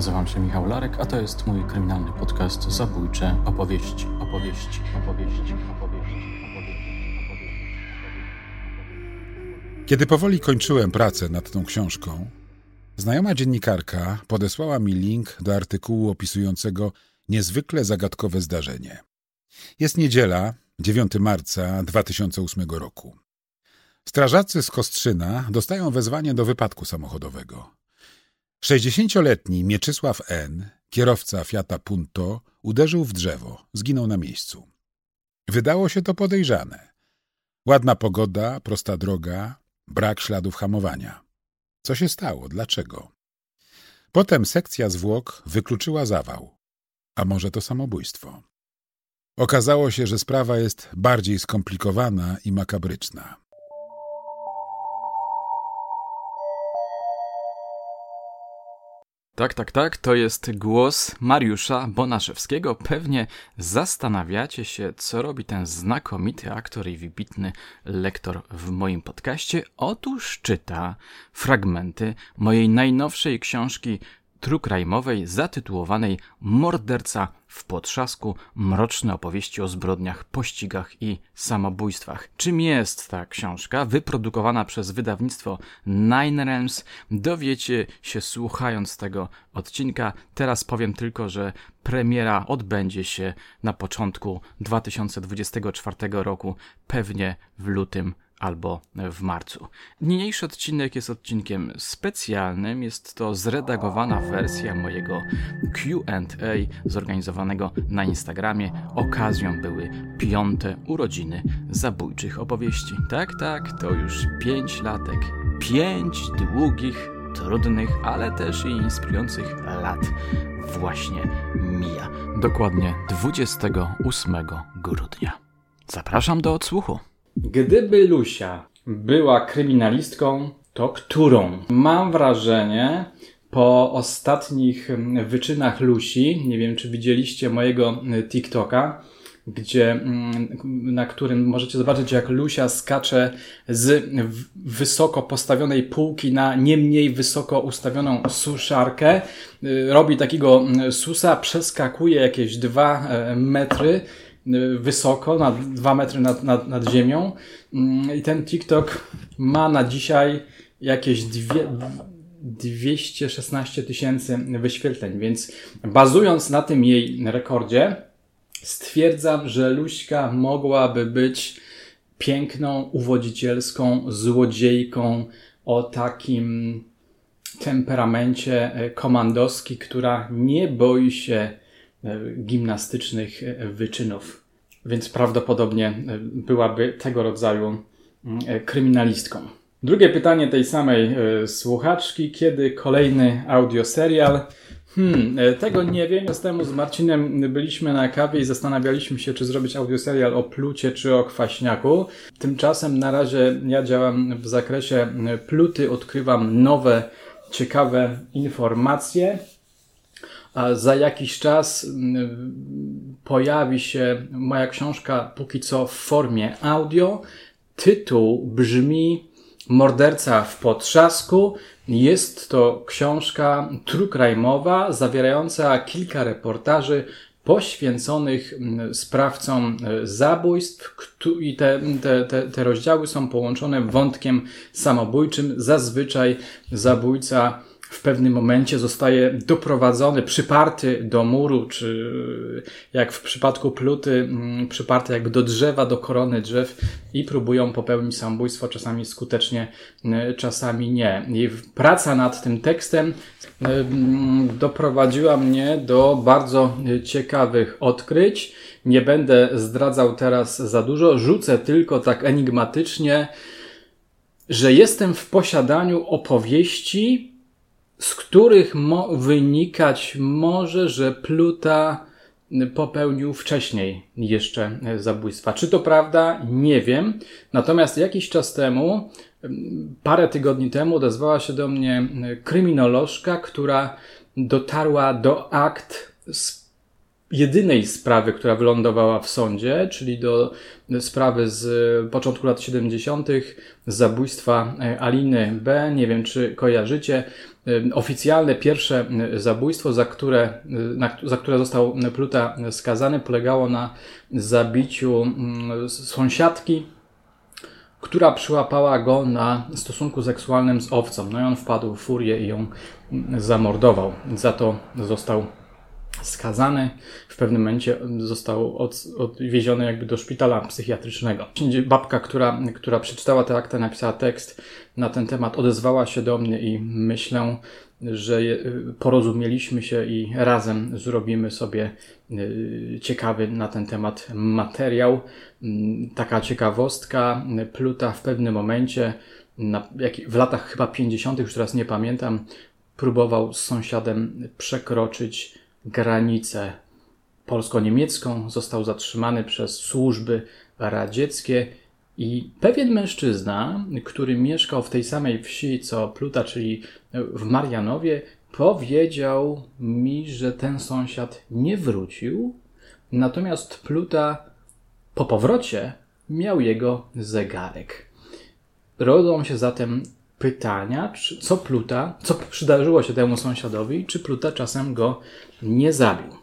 nazywam się Michał Larek, a to jest mój kryminalny podcast Zabójcze opowieści, opowieści, opowieści, opowieści. Kiedy powoli kończyłem pracę nad tą książką, znajoma dziennikarka podesłała mi link do artykułu opisującego niezwykle zagadkowe zdarzenie. Jest niedziela, 9 marca 2008 roku. Strażacy z Kostrzyna dostają wezwanie do wypadku samochodowego. 60-letni Mieczysław N., kierowca Fiata Punto, uderzył w drzewo, zginął na miejscu. Wydało się to podejrzane. Ładna pogoda, prosta droga, brak śladów hamowania. Co się stało? Dlaczego? Potem sekcja zwłok wykluczyła zawał. A może to samobójstwo? Okazało się, że sprawa jest bardziej skomplikowana i makabryczna. Tak, tak, tak, to jest głos Mariusza Bonaszewskiego. Pewnie zastanawiacie się, co robi ten znakomity aktor i wybitny lektor w moim podcaście. Otóż czyta fragmenty mojej najnowszej książki trukrajmowej zatytułowanej Morderca w potrzasku mroczne opowieści o zbrodniach, pościgach i samobójstwach. Czym jest ta książka? Wyprodukowana przez wydawnictwo Nine Realms. Dowiecie się słuchając tego odcinka. Teraz powiem tylko, że premiera odbędzie się na początku 2024 roku, pewnie w lutym albo w marcu. Niniejszy odcinek jest odcinkiem specjalnym. Jest to zredagowana wersja mojego QA zorganizowanego na Instagramie. Okazją były piąte urodziny zabójczych opowieści. Tak, tak, to już pięć latek. Pięć długich, trudnych, ale też i inspirujących lat właśnie mija. Dokładnie 28 grudnia. Zapraszam do odsłuchu. Gdyby Lusia była kryminalistką, to którą? Mam wrażenie, po ostatnich wyczynach Lusi, nie wiem czy widzieliście mojego TikToka, gdzie, mm, na którym możecie zobaczyć, jak Lusia skacze z wysoko postawionej półki na nie mniej wysoko ustawioną suszarkę. Y, robi takiego mm, susa, przeskakuje jakieś dwa e, metry Y, wysoko, na 2 metry nad, nad, nad ziemią. Mm, I ten TikTok ma na dzisiaj jakieś dwie, 216 tysięcy wyświetleń, więc bazując na tym jej rekordzie, stwierdzam, że Luśka mogłaby być piękną, uwodzicielską złodziejką o takim temperamencie komandowski, która nie boi się gimnastycznych e, wyczynów, więc prawdopodobnie e, byłaby tego rodzaju mm, kryminalistką. Drugie pytanie tej samej słuchaczki. Kiedy kolejny audioserial? Hmm, tego nie wiem. Z temu z Marcinem byliśmy na kawie i zastanawialiśmy się, czy zrobić audioserial o plucie czy o kwaśniaku. Tymczasem na razie ja działam w zakresie pluty, odkrywam nowe, ciekawe informacje a za jakiś czas mm, pojawi się moja książka póki co w formie audio. Tytuł brzmi Morderca w potrzasku. Jest to książka trukrajmowa, zawierająca kilka reportaży poświęconych mm, sprawcom e, zabójstw i te, te, te, te rozdziały są połączone wątkiem samobójczym. Zazwyczaj zabójca w pewnym momencie zostaje doprowadzony, przyparty do muru, czy jak w przypadku pluty, mm, przyparty jakby do drzewa, do korony drzew i próbują popełnić samobójstwo, czasami skutecznie, mm, czasami nie. I praca nad tym tekstem mm, doprowadziła mnie do bardzo ciekawych odkryć. Nie będę zdradzał teraz za dużo, rzucę tylko tak enigmatycznie, że jestem w posiadaniu opowieści, z których mo wynikać może, że Pluta popełnił wcześniej jeszcze zabójstwa. Czy to prawda? Nie wiem. Natomiast jakiś czas temu, parę tygodni temu, odezwała się do mnie kryminolożka, która dotarła do akt jedynej sprawy, która wylądowała w sądzie, czyli do sprawy z początku lat 70. zabójstwa Aliny B. Nie wiem, czy kojarzycie. Oficjalne pierwsze zabójstwo, za które, na, za które został Pluta skazany, polegało na zabiciu mm, sąsiadki która przyłapała go na stosunku seksualnym z owcą. No i on wpadł w furię i ją zamordował. Za to został skazany. Pewnym momencie został od, odwieziony jakby do szpitala psychiatrycznego. Babka, która, która przeczytała te akta, napisała tekst na ten temat, odezwała się do mnie i myślę, że porozumieliśmy się i razem zrobimy sobie y, ciekawy na ten temat materiał. Mm, taka ciekawostka, Pluta w pewnym momencie, w latach chyba 50., już teraz nie pamiętam, próbował z sąsiadem przekroczyć granicę polsko-niemiecką, został zatrzymany przez służby radzieckie i pewien mężczyzna, który mieszkał w tej samej wsi co Pluta, czyli w Marianowie, powiedział mi, że ten sąsiad nie wrócił, natomiast Pluta po powrocie miał jego zegarek. Rodzą się zatem pytania, co Pluta, co przydarzyło się temu sąsiadowi, czy Pluta czasem go nie zabił.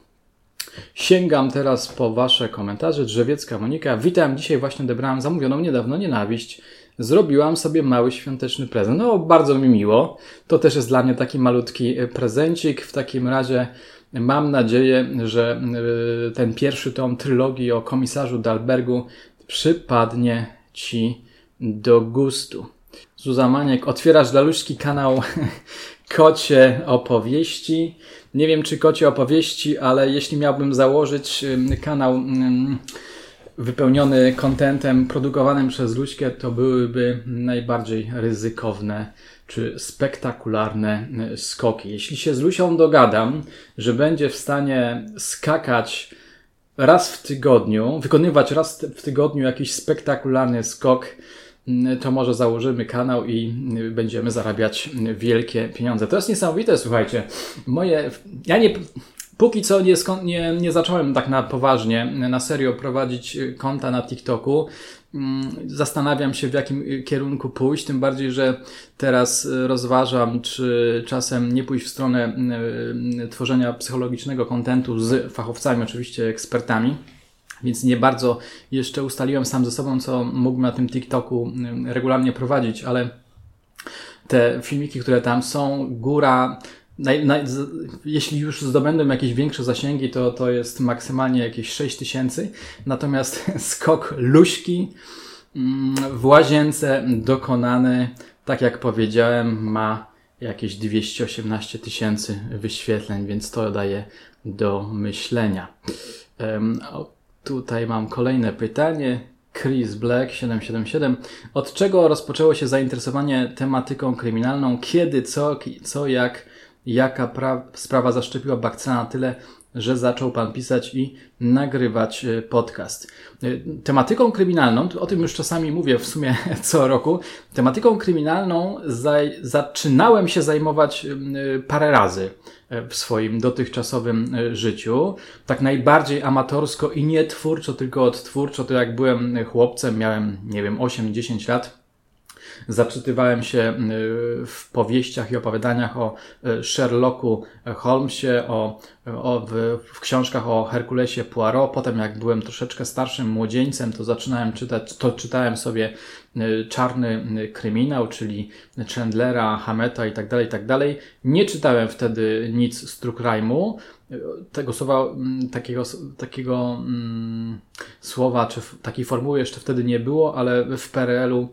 Sięgam teraz po Wasze komentarze. Drzewiecka Monika. Witam. Dzisiaj właśnie odebrałam zamówioną niedawno nienawiść. Zrobiłam sobie mały świąteczny prezent. No, bardzo mi miło. To też jest dla mnie taki malutki e, prezencik. W takim razie mam nadzieję, że e, ten pierwszy tom trylogii o komisarzu Dalbergu przypadnie Ci do gustu. Zuzamaniek, otwierasz daluszki kanał Kocie Opowieści. Nie wiem, czy kocie opowieści, ale jeśli miałbym założyć kanał wypełniony kontentem produkowanym przez Luśkę, to byłyby najbardziej ryzykowne czy spektakularne skoki. Jeśli się z Lusią dogadam, że będzie w stanie skakać raz w tygodniu, wykonywać raz w tygodniu jakiś spektakularny skok, to może założymy kanał i będziemy zarabiać wielkie pieniądze. To jest niesamowite, słuchajcie. Moje, ja nie, póki co nie, nie, nie zacząłem tak na poważnie, na serio prowadzić konta na TikToku. Mm, zastanawiam się, w jakim kierunku pójść, tym bardziej, że teraz rozważam, czy czasem nie pójść w stronę mm, tworzenia psychologicznego kontentu z fachowcami, oczywiście ekspertami. Więc nie bardzo jeszcze ustaliłem sam ze sobą, co mógłbym na tym TikToku mm, regularnie prowadzić, ale te filmiki, które tam są, góra, jeśli już zdobędą jakieś większe zasięgi, to, to jest maksymalnie jakieś 6 tysięcy. Natomiast skok luśki mm, w łazience dokonany, tak jak powiedziałem, ma jakieś 218 tysięcy wyświetleń, więc to daje do myślenia. Tutaj mam kolejne pytanie. Chris Black 777. Od czego rozpoczęło się zainteresowanie tematyką kryminalną? Kiedy, co, co jak, jaka sprawa zaszczepiła Bakcena na tyle, że zaczął Pan pisać i nagrywać e, podcast. E, tematyką kryminalną, o tym już czasami mówię w sumie co roku, tematyką kryminalną zaczynałem się zajmować e, parę razy w swoim dotychczasowym życiu. Tak najbardziej amatorsko i nie twórczo, tylko odtwórczo, to jak byłem chłopcem, miałem, nie wiem, 8-10 lat Zaczytywałem się y, w powieściach i opowiadaniach o y, Sherlocku Holmesie, o, o w, w, książkach o Herkulesie Poirot. Potem, jak byłem troszeczkę starszym młodzieńcem, to zaczynałem czytać, to czytałem sobie y, czarny kryminał, czyli Chandlera, Hameta i tak dalej, i tak dalej. Nie czytałem wtedy nic z True Crime'u. Tego słowa, mm, takiego, takiego mm, słowa, czy takiej formuły jeszcze wtedy nie było, ale w PRL-u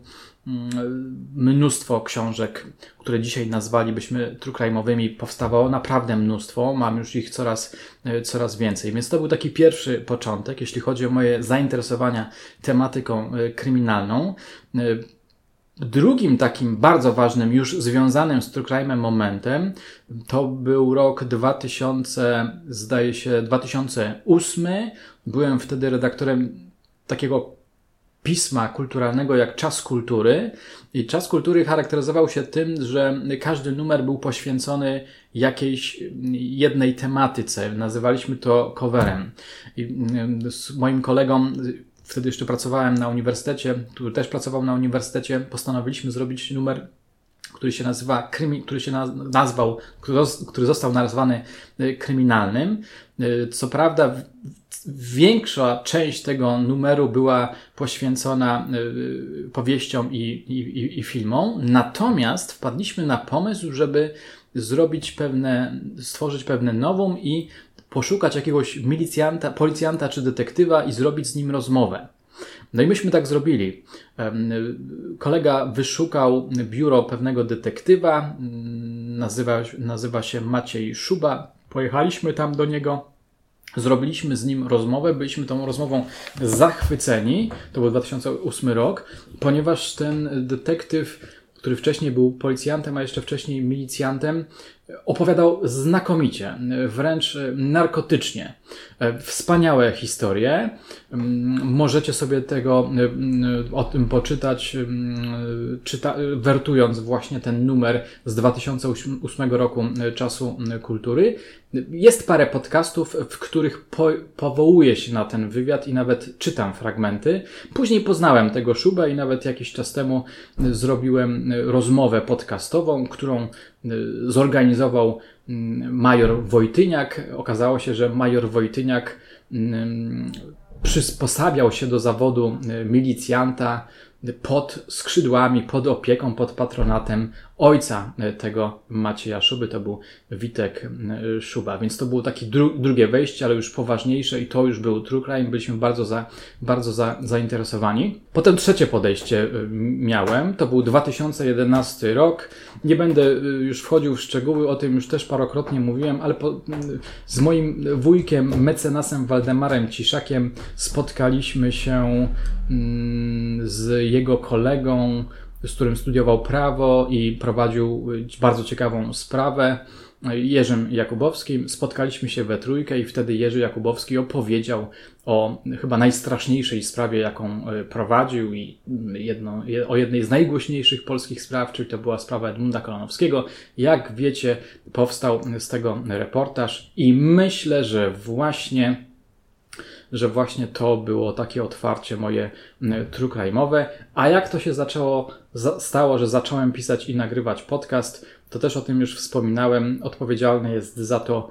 mnóstwo książek, które dzisiaj nazwalibyśmy true crime'owymi, powstawało naprawdę mnóstwo. Mam już ich coraz, e, coraz więcej. Więc to był taki pierwszy początek, jeśli chodzi o moje zainteresowania tematyką e, kryminalną. E, drugim takim bardzo ważnym, już związanym z true crime'em momentem, to był rok 2000, zdaje się, 2008. Byłem wtedy redaktorem takiego pisma kulturalnego jak Czas Kultury. I Czas Kultury charakteryzował się tym, że każdy numer był poświęcony jakiejś jednej tematyce. Nazywaliśmy to coverem. I z moim kolegą wtedy jeszcze pracowałem na uniwersytecie, który też pracował na uniwersytecie, postanowiliśmy zrobić numer który się nazywa, który się nazwał, który został nazwany y, kryminalnym. Y, co prawda, większa część tego numeru była poświęcona y, powieściom i, i, i filmom, natomiast wpadliśmy na pomysł, żeby zrobić pewne, stworzyć pewne nową i poszukać jakiegoś milicjanta, policjanta czy detektywa i zrobić z nim rozmowę. No i myśmy tak zrobili. Kolega wyszukał biuro pewnego detektywa, nazywa, nazywa się Maciej Szuba. Pojechaliśmy tam do niego. Zrobiliśmy z nim rozmowę, byliśmy tą rozmową zachwyceni, to był 2008 rok, ponieważ ten detektyw, który wcześniej był policjantem, a jeszcze wcześniej milicjantem, opowiadał znakomicie, wręcz narkotycznie. Wspaniałe historie. Możecie sobie tego o tym poczytać, czyta, wertując właśnie ten numer z 2008 roku Czasu Kultury. Jest parę podcastów, w których po, powołuję się na ten wywiad i nawet czytam fragmenty. Później poznałem tego Szubę i nawet jakiś czas temu zrobiłem rozmowę podcastową, którą zorganizował mm, major Wojtyniak. Okazało się, że major Wojtyniak mm, przysposabiał się do zawodu milicjanta pod skrzydłami, pod opieką, pod patronatem ojca e, tego Macieja Szuby, to był Witek e, Szuba. Więc to było takie dru drugie wejście, ale już poważniejsze i to już był true crime. Byliśmy bardzo, za, bardzo za, zainteresowani. Potem trzecie podejście e, miałem, to był 2011 rok. Nie będę już wchodził w szczegóły, o tym już też parokrotnie mówiłem, ale po, z moim wujkiem, mecenasem Waldemarem Ciszakiem spotkaliśmy się z jego kolegą, z którym studiował prawo i prowadził bardzo ciekawą sprawę. Jerzym Jakubowskim. Spotkaliśmy się we trójkę i wtedy Jerzy Jakubowski opowiedział o chyba najstraszniejszej sprawie, jaką e, prowadził i jedno, o jednej z najgłośniejszych polskich spraw, czyli to była sprawa Edmunda Kolonowskiego. Jak wiecie, powstał z tego reportaż i myślę, że właśnie że właśnie to było takie otwarcie moje true crime'owe. A jak to się zaczęło, stało, że zacząłem pisać i nagrywać podcast, to też o tym już wspominałem. Odpowiedzialny jest za to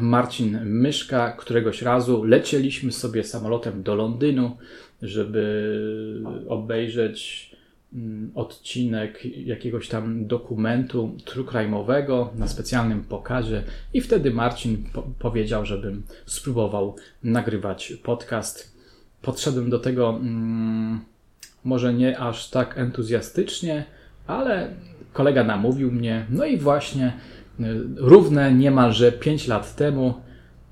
Marcin Myszka. Któregoś razu lecieliśmy sobie samolotem do Londynu, żeby obejrzeć Mm, odcinek jakiegoś tam dokumentu true crime'owego na specjalnym pokazie i wtedy Marcin po powiedział, żebym spróbował nagrywać podcast. Podszedłem do tego mm, może nie aż tak entuzjastycznie, ale kolega namówił mnie. No i właśnie y, równe niemalże 5 lat temu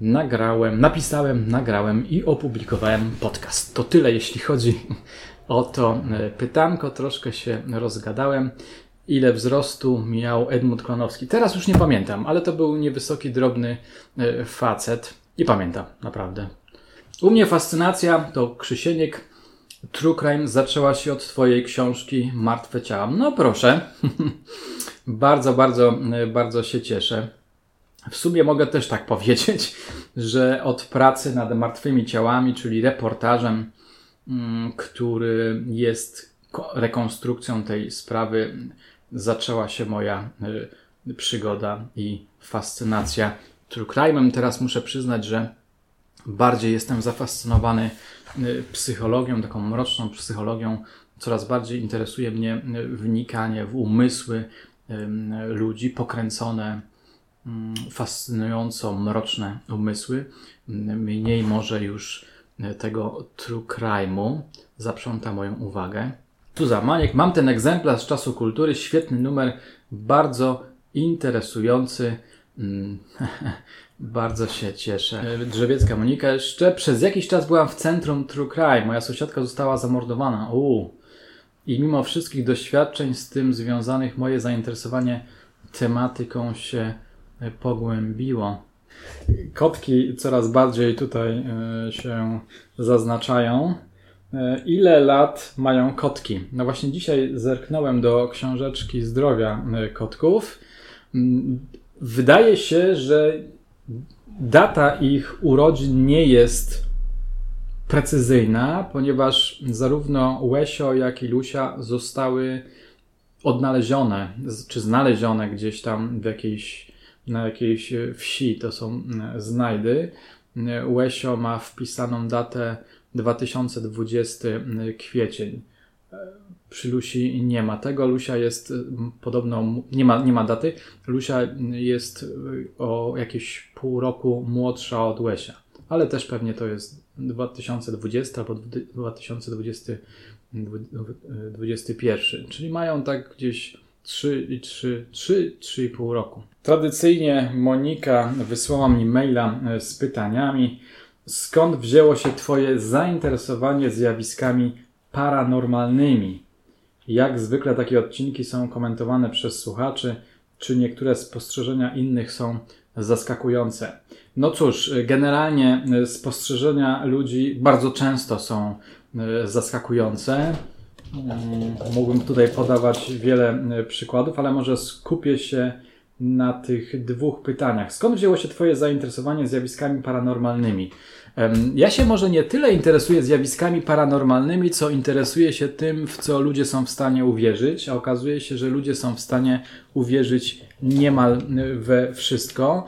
nagrałem, napisałem, nagrałem i opublikowałem podcast. To tyle, jeśli chodzi o to e, pytanko. Troszkę się rozgadałem. Ile wzrostu miał Edmund Klonowski? Teraz już nie pamiętam, ale to był niewysoki, drobny e, facet. Nie pamiętam, naprawdę. U mnie fascynacja to Krzysieniek. True Crime zaczęła się od Twojej książki Martwe Ciała. No proszę. bardzo, bardzo, e, bardzo się cieszę. W sumie mogę też tak powiedzieć, że od pracy nad martwymi ciałami, czyli reportażem, który jest rekonstrukcją tej sprawy, zaczęła się moja y, przygoda i fascynacja true crime'em. Teraz muszę przyznać, że bardziej jestem zafascynowany y, psychologią, taką mroczną psychologią. Coraz bardziej interesuje mnie y, wnikanie w umysły ludzi, pokręcone Mm, fascynująco mroczne umysły, mm, mniej może już tego true crime'u zaprząta moją uwagę. Tu za Maniek. Mam ten egzemplarz z czasu kultury, świetny numer, bardzo interesujący. Mm, bardzo się cieszę. E, Drzewiecka Monika jeszcze. Przez jakiś czas byłam w centrum True Crime. Moja sąsiadka została zamordowana. Uuu. I mimo wszystkich doświadczeń z tym związanych, moje zainteresowanie tematyką się pogłębiło. Kotki coraz bardziej tutaj e, się zaznaczają. E, ile lat mają kotki? No właśnie dzisiaj zerknąłem do książeczki zdrowia e, kotków. Mm, wydaje się, że data ich urodzin nie jest precyzyjna, ponieważ zarówno Łesio, jak i Lusia zostały odnalezione, czy znalezione gdzieś tam w jakiejś, na jakiejś wsi. To są e, znajdy. Łesio ma wpisaną datę 2020 kwiecień. Przy Lusi nie ma tego. Lusia jest podobno, nie ma, nie ma daty. Lusia jest o jakieś pół roku młodsza od Łesia, ale też pewnie to jest 2020 albo 2021, czyli mają tak gdzieś 3 i 3, 3, 3,5 roku. Tradycyjnie Monika wysłała mi maila z pytaniami. Skąd wzięło się Twoje zainteresowanie zjawiskami paranormalnymi? Jak zwykle takie odcinki są komentowane przez słuchaczy, czy niektóre spostrzeżenia innych są zaskakujące? No cóż, generalnie spostrzeżenia ludzi bardzo często są e, zaskakujące. Mm, mógłbym tutaj podawać wiele e, przykładów, ale może skupię się na tych dwóch pytaniach. Skąd wzięło się Twoje zainteresowanie zjawiskami paranormalnymi? Ja się może nie tyle interesuję zjawiskami paranormalnymi, co interesuję się tym, w co ludzie są w stanie uwierzyć, a okazuje się, że ludzie są w stanie uwierzyć niemal we wszystko.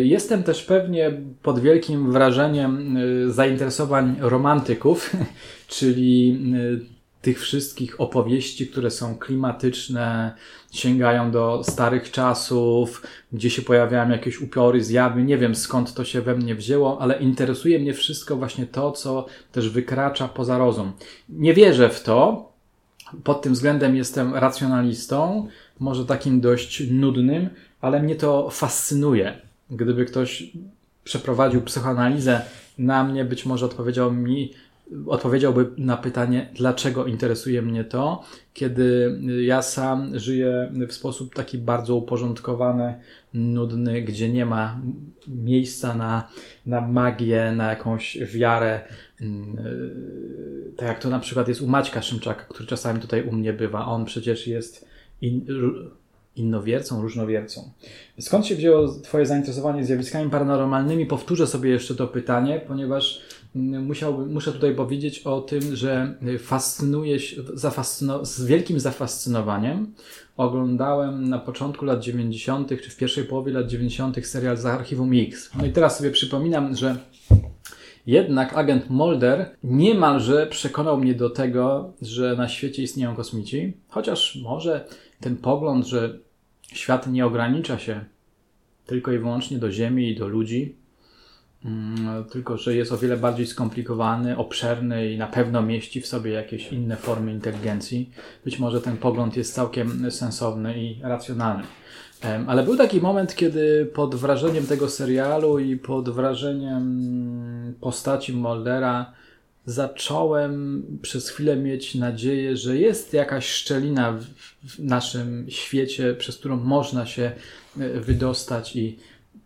Jestem też pewnie pod wielkim wrażeniem e, zainteresowań romantyków, czyli e, tych wszystkich opowieści, które są klimatyczne, sięgają do starych czasów, gdzie się pojawiają jakieś upiory, zjawy. Nie wiem skąd to się we mnie wzięło, ale interesuje mnie wszystko właśnie to, co też wykracza poza rozum. Nie wierzę w to. Pod tym względem jestem racjonalistą, może takim dość nudnym, ale mnie to fascynuje. Gdyby ktoś przeprowadził psychoanalizę na mnie, być może odpowiedział mi, odpowiedziałby na pytanie, dlaczego interesuje mnie to, kiedy ja sam żyję w sposób taki bardzo uporządkowany, nudny, gdzie nie ma miejsca na, na magię, na jakąś wiarę. Mm, tak jak to na przykład jest u Maćka Szymczaka, który czasami tutaj u mnie bywa. On przecież jest in, innowiercą, różnowiercą. Skąd się wzięło Twoje zainteresowanie zjawiskami paranormalnymi? Powtórzę sobie jeszcze to pytanie, ponieważ musiałbym, muszę tutaj powiedzieć o tym, że fascynuję się, zafascyno, z wielkim zafascynowaniem oglądałem na początku lat 90., czy w pierwszej połowie lat 90. serial z Archiwum X. No i teraz sobie przypominam, że jednak agent Mulder niemalże przekonał mnie do tego, że na świecie istnieją kosmici, chociaż może ten pogląd, że świat nie ogranicza się tylko i wyłącznie do Ziemi i do ludzi, tylko że jest o wiele bardziej skomplikowany, obszerny i na pewno mieści w sobie jakieś inne formy inteligencji. Być może ten pogląd jest całkiem sensowny i racjonalny. Ale był taki moment, kiedy pod wrażeniem tego serialu i pod wrażeniem postaci Moldera zacząłem przez chwilę mieć nadzieję, że jest jakaś szczelina w naszym świecie, przez którą można się e, wydostać i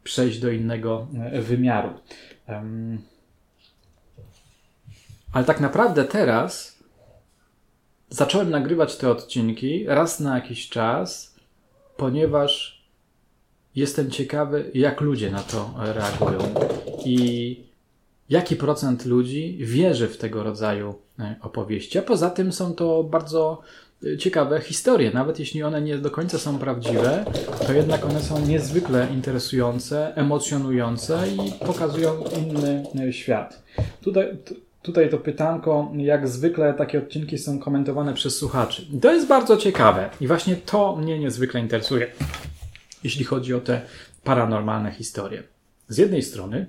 przejść do innego e, wymiaru. Ale tak naprawdę teraz zacząłem nagrywać te odcinki raz na jakiś czas, ponieważ jestem ciekawy, jak ludzie na to reagują i jaki procent ludzi wierzy w tego rodzaju e, opowieści. A poza tym są to bardzo ciekawe historie. Nawet jeśli one nie do końca są prawdziwe, to jednak one są niezwykle interesujące, emocjonujące i pokazują inny e, świat. Tutaj, tutaj to pytanko, jak zwykle takie odcinki są komentowane przez słuchaczy. To jest bardzo ciekawe i właśnie to mnie niezwykle interesuje, jeśli chodzi o te paranormalne historie. Z jednej strony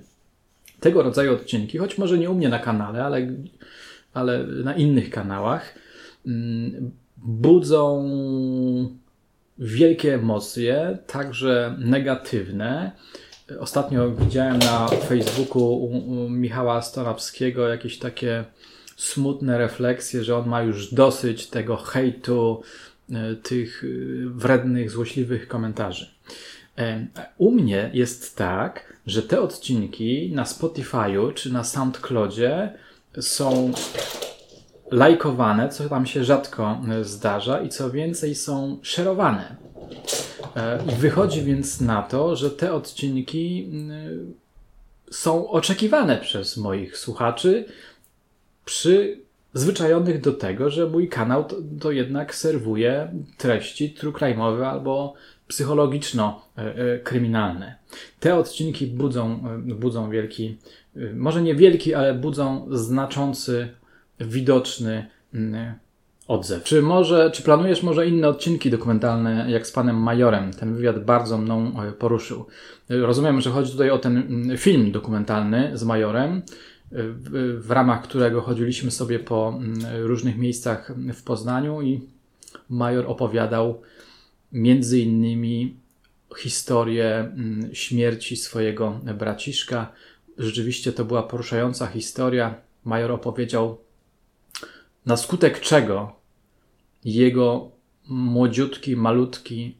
tego rodzaju odcinki, choć może nie u mnie na kanale, ale, ale na innych kanałach, mm, budzą wielkie emocje, także negatywne. Ostatnio widziałem na Facebooku Michała Stonapskiego jakieś takie smutne refleksje, że on ma już dosyć tego hejtu, e, tych e, wrednych, złośliwych komentarzy. E, u mnie jest tak, że te odcinki na Spotify'u czy na SoundCloudzie są lajkowane, co tam się rzadko zdarza i co więcej są szerowane. I wychodzi więc na to, że te odcinki są oczekiwane przez moich słuchaczy, przyzwyczajonych do tego, że mój kanał to, to jednak serwuje treści true crime'owe albo psychologiczno-kryminalne. Te odcinki budzą, budzą wielki, może nie wielki, ale budzą znaczący, widoczny mm, odzew. Czy może, czy planujesz może inne odcinki dokumentalne, jak z panem Majorem? Ten wywiad bardzo mną e, poruszył. Rozumiem, że chodzi tutaj o ten mm, film dokumentalny z Majorem, e, w, ramach którego chodziliśmy sobie po mm, różnych miejscach w Poznaniu i Major opowiadał między innymi historię śmierci swojego braciszka. Rzeczywiście to była poruszająca historia. Major opowiedział na skutek czego jego młodziutki, malutki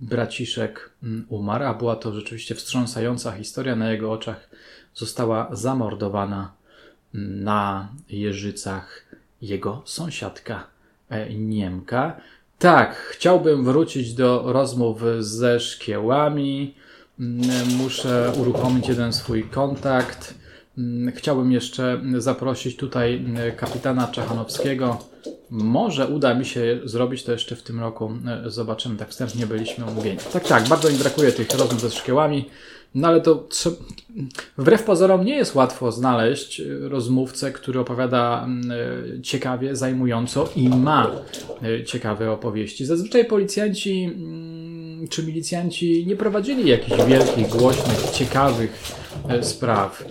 braciszek mm, umarł, a była to rzeczywiście wstrząsająca historia. Na jego oczach została zamordowana mm, na Jeżycach jego sąsiadka e, Niemka. Tak, chciałbym wrócić do rozmów ze szkiełami. Mm, muszę uruchomić jeden swój kontakt. Mm, chciałbym jeszcze zaprosić tutaj mm, kapitana Czechanowskiego. Może uda mi się zrobić to jeszcze w tym roku. E, zobaczymy, tak wstępnie byliśmy umówieni. Tak, tak, bardzo mi brakuje tych rozmów ze szkiełami. No ale to wbrew pozorom nie jest łatwo znaleźć e, rozmówcę, który opowiada mm, e, ciekawie, zajmująco i ma ciekawe opowieści. Zazwyczaj policjanci czy milicjanci nie prowadzili jakichś wielkich, głośnych, ciekawych spraw.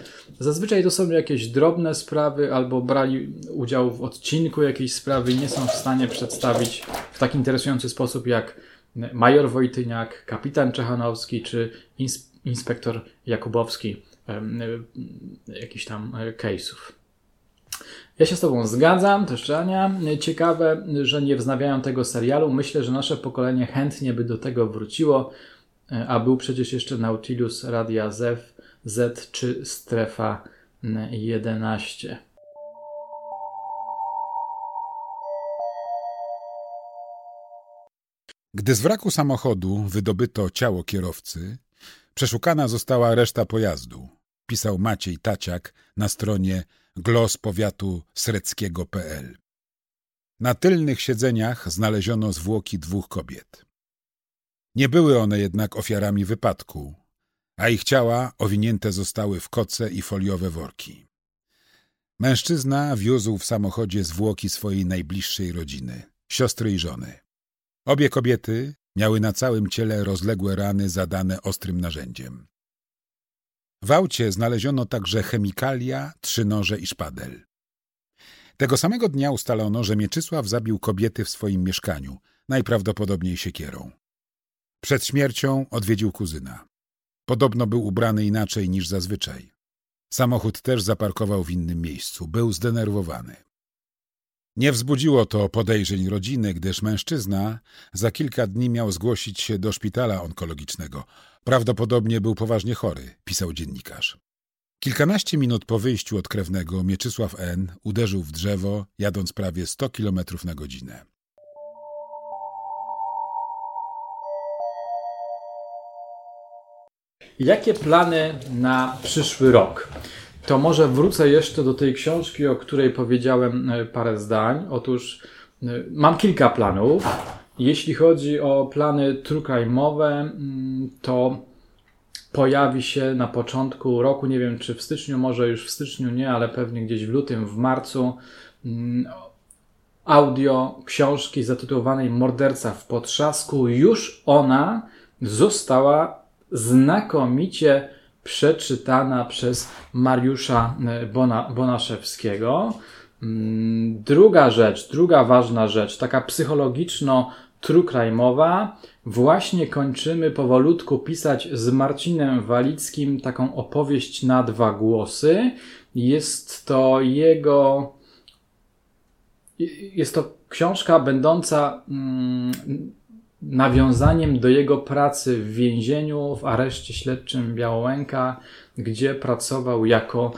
Zazwyczaj to są jakieś drobne sprawy albo brali udział w odcinku jakiejś sprawy i nie są w stanie przedstawić w tak interesujący sposób jak major Wojtyniak, kapitan Czechanowski czy inspektor Jakubowski jakichś tam e, case'ów. Ja się z Tobą zgadzam, też Ania. Ciekawe, że nie wznawiają tego serialu. Myślę, że nasze pokolenie chętnie by do tego wróciło, e, a był przecież jeszcze Nautilus Radia Zew Z czy strefa 11. Gdy z wraku samochodu wydobyto ciało kierowcy, przeszukana została reszta pojazdu, pisał Maciej Taciak na stronie glospowiatu sreckiego.pl. Na tylnych siedzeniach znaleziono zwłoki dwóch kobiet. Nie były one jednak ofiarami wypadku, a ich ciała owinięte zostały w koce i foliowe worki. Mężczyzna wiózł w samochodzie zwłoki swojej najbliższej rodziny, siostry i żony. Obie kobiety miały na całym ciele rozległe rany zadane ostrym narzędziem. W aucie znaleziono także chemikalia, trzy noże i szpadel. Tego samego dnia ustalono, że Mieczysław zabił kobiety w swoim mieszkaniu, najprawdopodobniej siekierą. Przed śmiercią odwiedził kuzyna. Podobno był ubrany inaczej niż zazwyczaj. Samochód też zaparkował w innym miejscu. Był zdenerwowany. Nie wzbudziło to podejrzeń rodziny, gdyż mężczyzna za kilka dni miał zgłosić się do szpitala onkologicznego. Prawdopodobnie był poważnie chory, pisał dziennikarz. Kilkanaście minut po wyjściu od krewnego Mieczysław N. uderzył w drzewo, jadąc prawie 100 km na godzinę. Jakie plany na przyszły rok? To może wrócę jeszcze do tej książki, o której powiedziałem e, parę zdań. Otóż e, mam kilka planów. Jeśli chodzi o plany trukrajmowe, mm, to pojawi się na początku roku, nie wiem czy w styczniu, może już w styczniu nie, ale pewnie gdzieś w lutym, w marcu, mm, audio książki zatytułowanej Morderca w potrzasku. Już ona została znakomicie przeczytana przez Mariusza e, Bona, Bonaszewskiego. Mm, druga rzecz, druga ważna rzecz, taka psychologiczno trukrajmowa. Właśnie kończymy powolutku pisać z Marcinem Walickim taką opowieść na dwa głosy. Jest to jego. Jest to książka będąca mm, nawiązaniem do jego pracy w więzieniu w areszcie śledczym Białołęka, gdzie pracował jako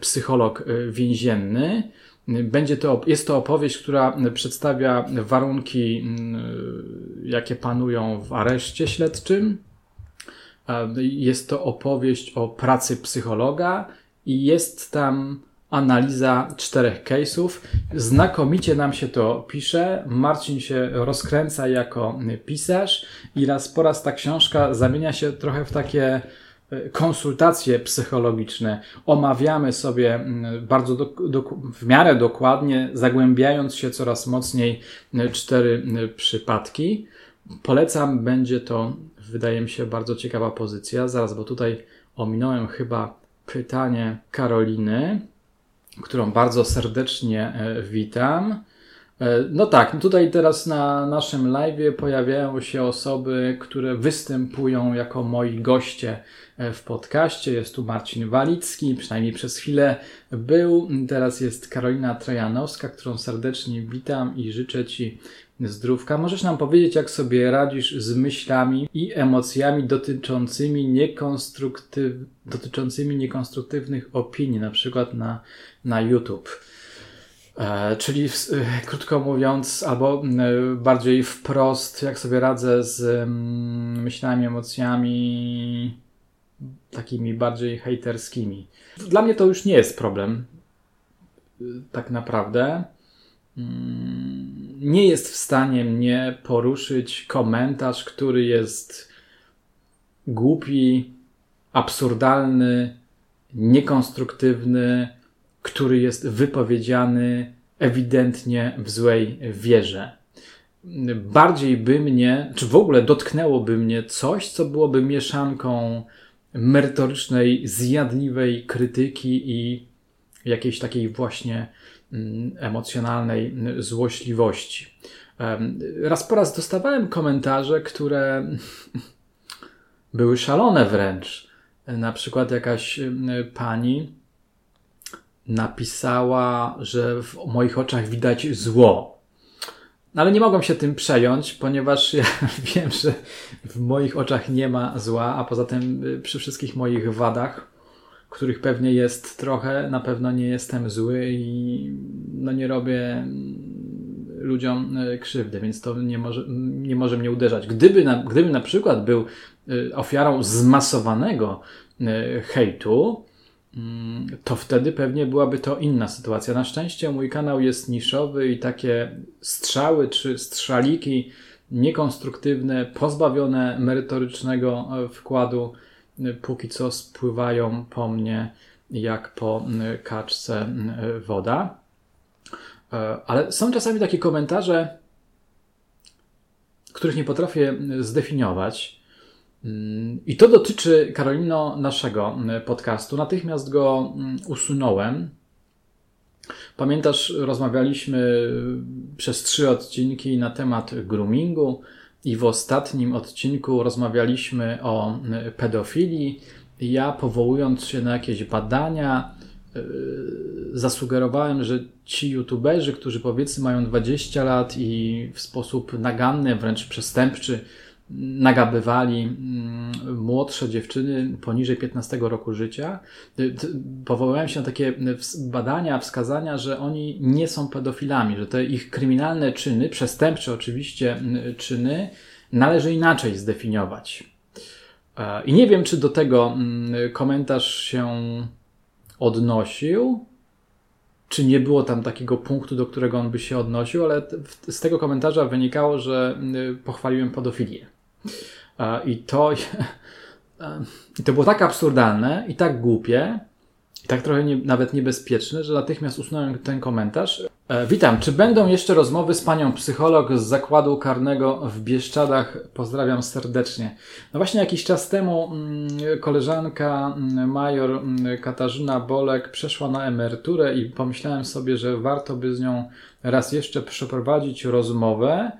psycholog e, więzienny. Będzie to, jest to opowieść, która przedstawia warunki, jakie panują w areszcie śledczym. Jest to opowieść o pracy psychologa i jest tam analiza czterech case'ów. Znakomicie nam się to pisze. Marcin się rozkręca jako pisarz i raz po raz ta książka zamienia się trochę w takie e, konsultacje psychologiczne. Omawiamy sobie bardzo do, do, w miarę dokładnie, zagłębiając się coraz mocniej cztery przypadki. Polecam, będzie to, wydaje mi się, bardzo ciekawa pozycja. Zaraz, bo tutaj ominąłem chyba pytanie Karoliny którą bardzo serdecznie e, witam. E, no tak, tutaj teraz na naszym live pojawiają się osoby, które występują jako moi goście e, w podcaście. Jest tu Marcin Walicki, przynajmniej przez chwilę był. Teraz jest Karolina Trajanowska, którą serdecznie witam i życzę Ci zdrówka. Możesz nam powiedzieć, jak sobie radzisz z myślami i emocjami dotyczącymi, niekonstruktyw... dotyczącymi niekonstruktywnych opinii, na przykład na, na YouTube. E, czyli e, krótko mówiąc, albo e, bardziej wprost, jak sobie radzę z mm, myślami, emocjami takimi bardziej hejterskimi. Dla mnie to już nie jest problem, tak naprawdę. Mm, nie jest w stanie mnie poruszyć komentarz, który jest głupi, absurdalny, niekonstruktywny, który jest wypowiedziany ewidentnie w złej wierze. Bardziej by mnie, czy w ogóle dotknęłoby mnie coś, co byłoby mieszanką merytorycznej, zjadliwej krytyki i jakiejś takiej właśnie emocjonalnej złośliwości. Raz po raz dostawałem komentarze, które były szalone wręcz. Na przykład jakaś pani napisała, że w moich oczach widać zło. No, ale nie mogłem się tym przejąć, ponieważ ja wiem, że w moich oczach nie ma zła, a poza tym y, przy wszystkich moich wadach których pewnie jest trochę, na pewno nie jestem zły i no nie robię ludziom e, krzywdy, więc to nie może, nie może mnie uderzać. Gdyby na, gdyby na przykład był e, ofiarą zmasowanego e, hejtu, mm, to wtedy pewnie byłaby to inna sytuacja. Na szczęście mój kanał jest niszowy i takie strzały czy strzaliki niekonstruktywne, pozbawione merytorycznego wkładu, póki co spływają po mnie jak po kaczce woda. E, ale są czasami takie komentarze, których nie potrafię zdefiniować. Mm, I to dotyczy, Karolino, naszego podcastu. Natychmiast go mm, usunąłem. Pamiętasz, rozmawialiśmy przez trzy odcinki na temat groomingu. I w ostatnim odcinku rozmawialiśmy o e, pedofilii. Ja, powołując się na jakieś badania, e, zasugerowałem, że ci youtuberzy, którzy powiedzmy mają 20 lat i w sposób naganny, wręcz przestępczy, nagabywali mm, młodsze dziewczyny poniżej 15 roku życia. Y, powołałem się na takie badania, wskazania, że oni nie są pedofilami, że te ich kryminalne czyny, przestępcze oczywiście czyny, należy inaczej zdefiniować. E, I nie wiem, czy do tego komentarz się odnosił, czy nie było tam takiego punktu, do którego on by się odnosił, ale z tego komentarza wynikało, że pochwaliłem pedofilię. I to, i to było tak absurdalne i tak głupie, i tak trochę nie, nawet niebezpieczne, że natychmiast usunąłem ten komentarz. E, witam. Czy będą jeszcze rozmowy z panią psycholog z zakładu karnego w Bieszczadach? Pozdrawiam serdecznie. No właśnie jakiś czas temu mm, koleżanka mm, major mm, Katarzyna Bolek przeszła na emeryturę i pomyślałem sobie, że warto by z nią raz jeszcze przeprowadzić rozmowę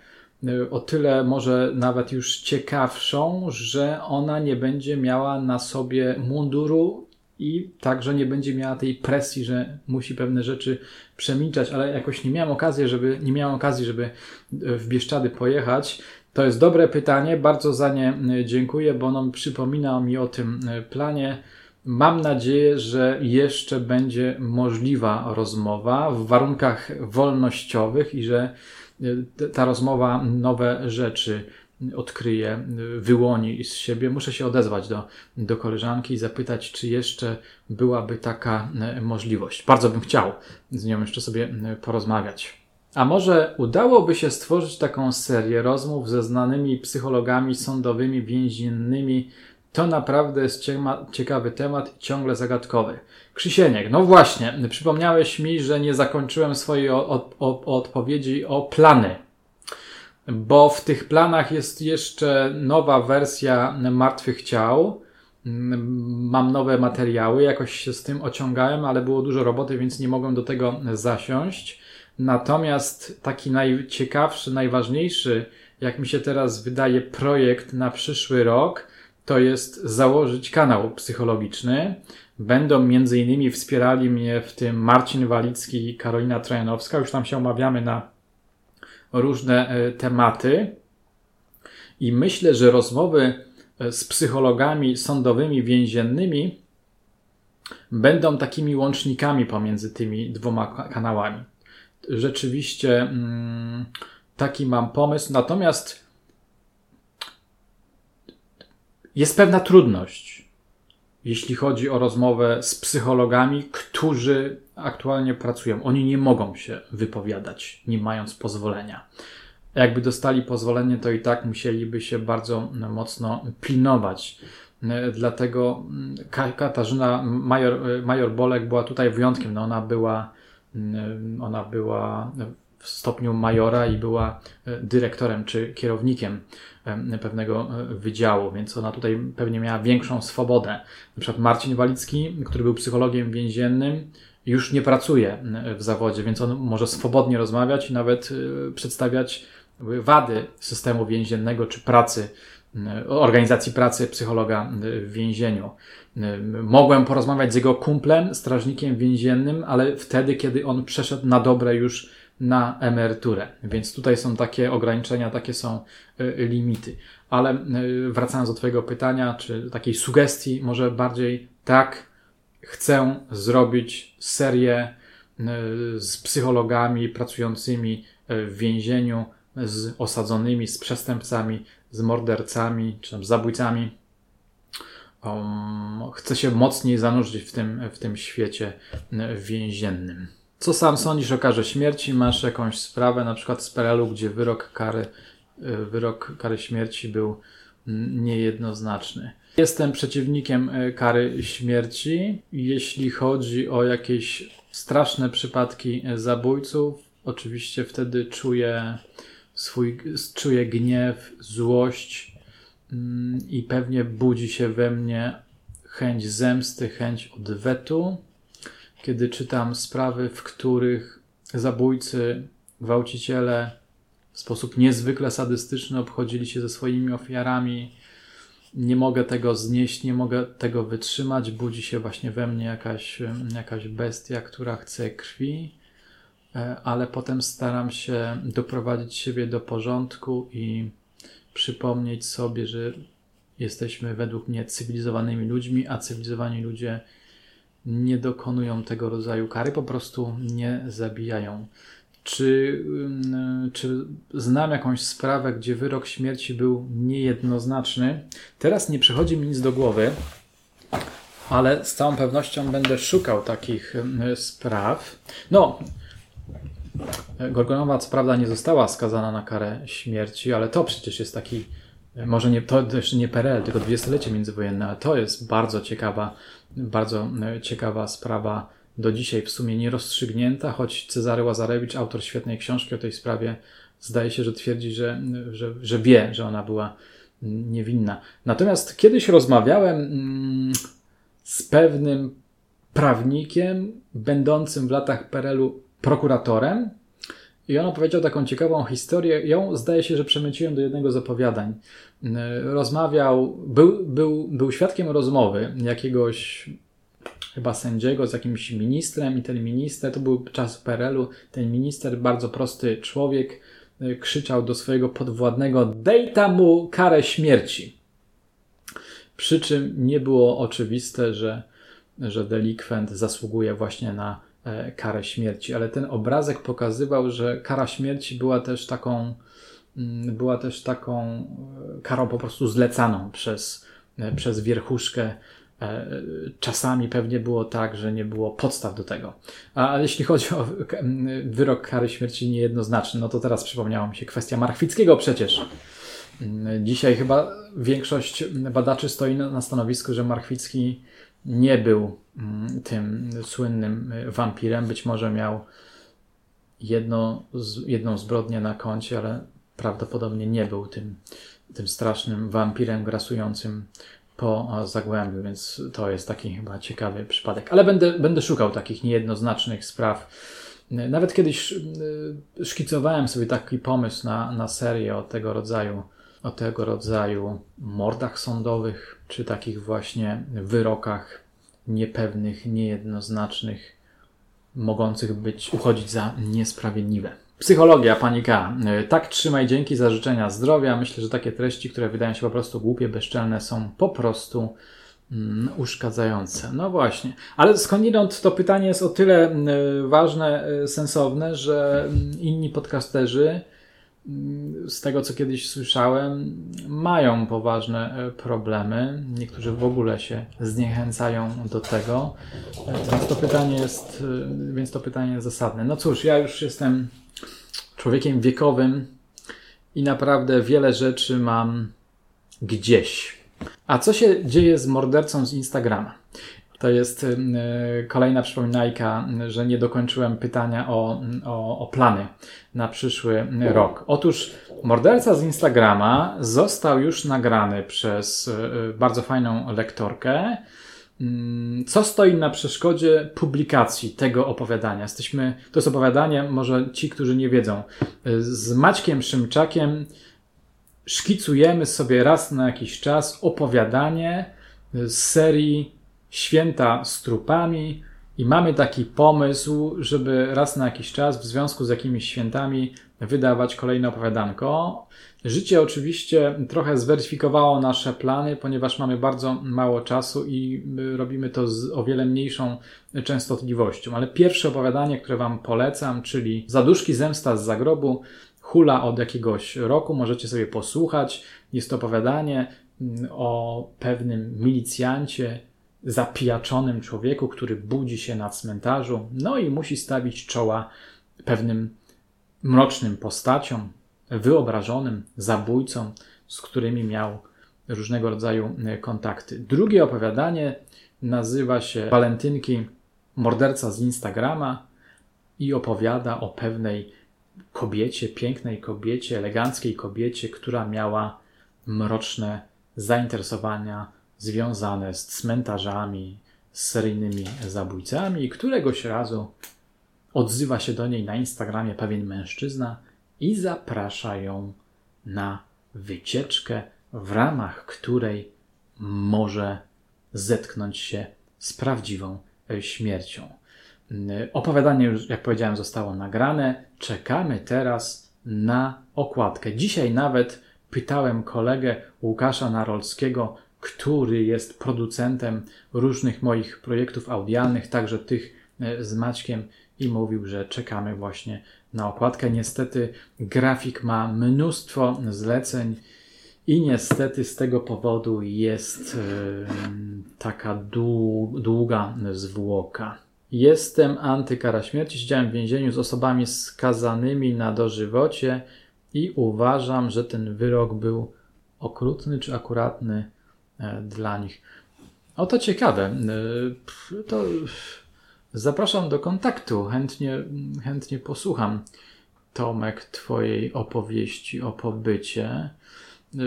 o tyle może nawet już ciekawszą, że ona nie będzie miała na sobie munduru i także nie będzie miała tej presji, że musi pewne rzeczy przemilczać, ale jakoś nie miałem okazji, żeby, nie miałem okazji, żeby y, w Bieszczady pojechać. To jest dobre pytanie, bardzo za nie y, dziękuję, bo ono przypomina mi o tym planie. Mam nadzieję, że jeszcze będzie możliwa rozmowa w warunkach wolnościowych i że ta rozmowa nowe rzeczy odkryje, wyłoni z siebie. Muszę się odezwać do, do koleżanki i zapytać, czy jeszcze byłaby taka e, możliwość. Bardzo bym chciał z nią jeszcze sobie porozmawiać. A może udałoby się stworzyć taką serię rozmów ze znanymi psychologami sądowymi, więziennymi? To naprawdę jest ciekawy temat i ciągle zagadkowy. Krzysieniek, no właśnie, przypomniałeś mi, że nie zakończyłem swojej od, od, odpowiedzi o plany bo w tych planach jest jeszcze nowa wersja Martwych Ciał. Mam nowe materiały, jakoś się z tym ociągałem, ale było dużo roboty, więc nie mogłem do tego zasiąść. Natomiast taki najciekawszy, najważniejszy, jak mi się teraz wydaje, projekt na przyszły rok, to jest założyć kanał psychologiczny. Będą między innymi wspierali mnie w tym Marcin Walicki i Karolina Trojanowska. Już tam się omawiamy na różne e, tematy. I myślę, że rozmowy e, z psychologami sądowymi, więziennymi będą takimi łącznikami pomiędzy tymi dwoma kanałami. Rzeczywiście mm, taki mam pomysł. Natomiast jest pewna trudność, jeśli chodzi o rozmowę z psychologami, którzy aktualnie pracują. Oni nie mogą się wypowiadać, nie mając pozwolenia. Jakby dostali pozwolenie, to i tak musieliby się bardzo mocno pilnować. Dlatego mm, Katarzyna Major, Major Bolek była tutaj wyjątkiem. No ona była, mm, ona była w stopniu majora i była e, dyrektorem czy kierownikiem pewnego e, wydziału, więc ona tutaj pewnie miała większą swobodę. Na przykład Marcin Walicki, który był psychologiem więziennym, już nie pracuje w zawodzie, więc on może swobodnie rozmawiać i nawet e, przedstawiać wady systemu więziennego czy pracy, organizacji pracy psychologa w więzieniu. Mogłem porozmawiać z jego kumplem, strażnikiem więziennym, ale wtedy, kiedy on przeszedł na dobre już na emeryturę. Więc tutaj są takie ograniczenia, takie są e, limity. Ale e, wracając do Twojego pytania, czy takiej sugestii, może bardziej tak, chcę zrobić serię e, z psychologami pracującymi w więzieniu, z osadzonymi, z przestępcami, z mordercami, czy tam zabójcami. Um, chcę się mocniej zanurzyć w tym, w tym świecie więziennym. Co sam sądzisz o karze śmierci? Masz jakąś sprawę, na przykład z PRL-u, gdzie wyrok kary, y, wyrok kary śmierci był niejednoznaczny. Jestem przeciwnikiem y, kary śmierci. Jeśli chodzi o jakieś straszne przypadki zabójców, oczywiście wtedy czuję swój, czuję gniew, złość mm, i pewnie budzi się we mnie chęć zemsty, chęć odwetu kiedy czytam sprawy, w których zabójcy, gwałciciele w sposób niezwykle sadystyczny obchodzili się ze swoimi ofiarami. Nie mogę tego znieść, nie mogę tego wytrzymać. Budzi się właśnie we mnie jakaś, jakaś bestia, która chce krwi, e, ale potem staram się doprowadzić siebie do porządku i przypomnieć sobie, że jesteśmy według mnie cywilizowanymi ludźmi, a cywilizowani ludzie nie dokonują tego rodzaju kary, po prostu nie zabijają. Czy, czy znam jakąś sprawę, gdzie wyrok śmierci był niejednoznaczny? Teraz nie przychodzi mi nic do głowy, ale z całą pewnością będę szukał takich spraw. No, Gorgonowa co prawda nie została skazana na karę śmierci, ale to przecież jest taki, może nie, to jeszcze nie PRL, tylko dwudziestolecie międzywojenne, ale to jest bardzo ciekawa bardzo e, ciekawa sprawa, do dzisiaj w sumie nierozstrzygnięta, choć Cezary Łazarewicz, autor świetnej książki o tej sprawie, zdaje się, że twierdzi, że, że, że wie, że ona była niewinna. Natomiast kiedyś rozmawiałem mm, z pewnym prawnikiem, będącym w latach PRL-u prokuratorem, i on opowiedział taką ciekawą historię. Ją zdaje się, że przemyciłem do jednego z opowiadań. Rozmawiał, był, był, był świadkiem rozmowy jakiegoś chyba sędziego z jakimś ministrem i ten minister, to był czas PRL-u, ten minister, bardzo prosty człowiek, krzyczał do swojego podwładnego: Dej tam mu karę śmierci. Przy czym nie było oczywiste, że że delikwent zasługuje właśnie na e, karę śmierci, ale ten obrazek pokazywał, że kara śmierci była też taką, mm, była też taką e, karą po prostu zlecaną przez, e, przez wierchuszkę Czasami pewnie było tak, że nie było podstaw do tego. A jeśli chodzi o wyrok kary śmierci niejednoznaczny, no to teraz przypomniała mi się kwestia Marchwickiego przecież. Dzisiaj chyba większość badaczy stoi na stanowisku, że Marchwicki nie był mm, tym słynnym wampirem. Być może miał jedno, jedną zbrodnię na koncie, ale prawdopodobnie nie był tym, tym strasznym wampirem grasującym po Zagłębiu, więc to jest taki chyba ciekawy przypadek. Ale będę, będę szukał takich niejednoznacznych spraw. Nawet kiedyś y, szkicowałem sobie taki pomysł na, na serię o tego rodzaju, o tego rodzaju mordach sądowych, czy takich właśnie wyrokach niepewnych, niejednoznacznych, mogących być, uchodzić za niesprawiedliwe. Psychologia, panika. E, tak trzymaj, dzięki za życzenia zdrowia. Myślę, że takie treści, które wydają się po prostu głupie, bezczelne, są po prostu mm, uszkadzające. No właśnie. Ale skądinąd to pytanie jest o tyle y, ważne, y, sensowne, że mm, inni podcasterzy z tego, co kiedyś słyszałem, mają poważne e, problemy. Niektórzy w ogóle się zniechęcają do tego. E, więc to pytanie jest, e, więc to pytanie jest zasadne. No cóż, ja już jestem człowiekiem wiekowym i naprawdę wiele rzeczy mam gdzieś. A co się dzieje z mordercą z Instagrama? To jest y, kolejna przypominajka, że nie dokończyłem pytania o, o, o, plany na przyszły rok. Otóż morderca z Instagrama został już nagrany przez y, bardzo fajną lektorkę. Mm, co stoi na przeszkodzie publikacji tego opowiadania? Jesteśmy, to jest opowiadanie, może ci, którzy nie wiedzą, z Maćkiem Szymczakiem szkicujemy sobie raz na jakiś czas opowiadanie z serii Święta z trupami i mamy taki pomysł, żeby raz na jakiś czas w związku z jakimiś świętami wydawać kolejne opowiadanko. Życie oczywiście trochę zweryfikowało nasze plany, ponieważ mamy bardzo mało czasu i robimy to z o wiele mniejszą częstotliwością. Ale pierwsze opowiadanie, które Wam polecam, czyli Zaduszki Zemsta z Zagrobu, hula od jakiegoś roku, możecie sobie posłuchać. Jest to opowiadanie mm, o pewnym milicjancie, zapijaczonym człowieku, który budzi się na cmentarzu, no i musi stawić czoła pewnym mrocznym postaciom, wyobrażonym zabójcom, z którymi miał różnego rodzaju e, kontakty. Drugie opowiadanie nazywa się Walentynki, morderca z Instagrama i opowiada o pewnej kobiecie, pięknej kobiecie, eleganckiej kobiecie, która miała mroczne zainteresowania związane z cmentarzami, z seryjnymi zabójcami i któregoś razu odzywa się do niej na Instagramie pewien mężczyzna i zaprasza ją na wycieczkę, w ramach której może zetknąć się z prawdziwą śmiercią. Opowiadanie już, jak powiedziałem, zostało nagrane. Czekamy teraz na okładkę. Dzisiaj nawet pytałem kolegę Łukasza Narolskiego, który jest producentem różnych moich projektów audialnych, także tych e, z Maćkiem i mówił, że czekamy właśnie na okładkę. Niestety grafik ma mnóstwo zleceń i niestety z tego powodu jest taka długa zwłoka. Jestem antykara śmierci, siedziałem w więzieniu z osobami skazanymi na dożywocie i uważam, że ten wyrok był okrutny czy akuratny E, dla nich. Oto ciekawe. E, to zapraszam do kontaktu. Chętnie, chętnie posłucham, Tomek, Twojej opowieści o pobycie. E,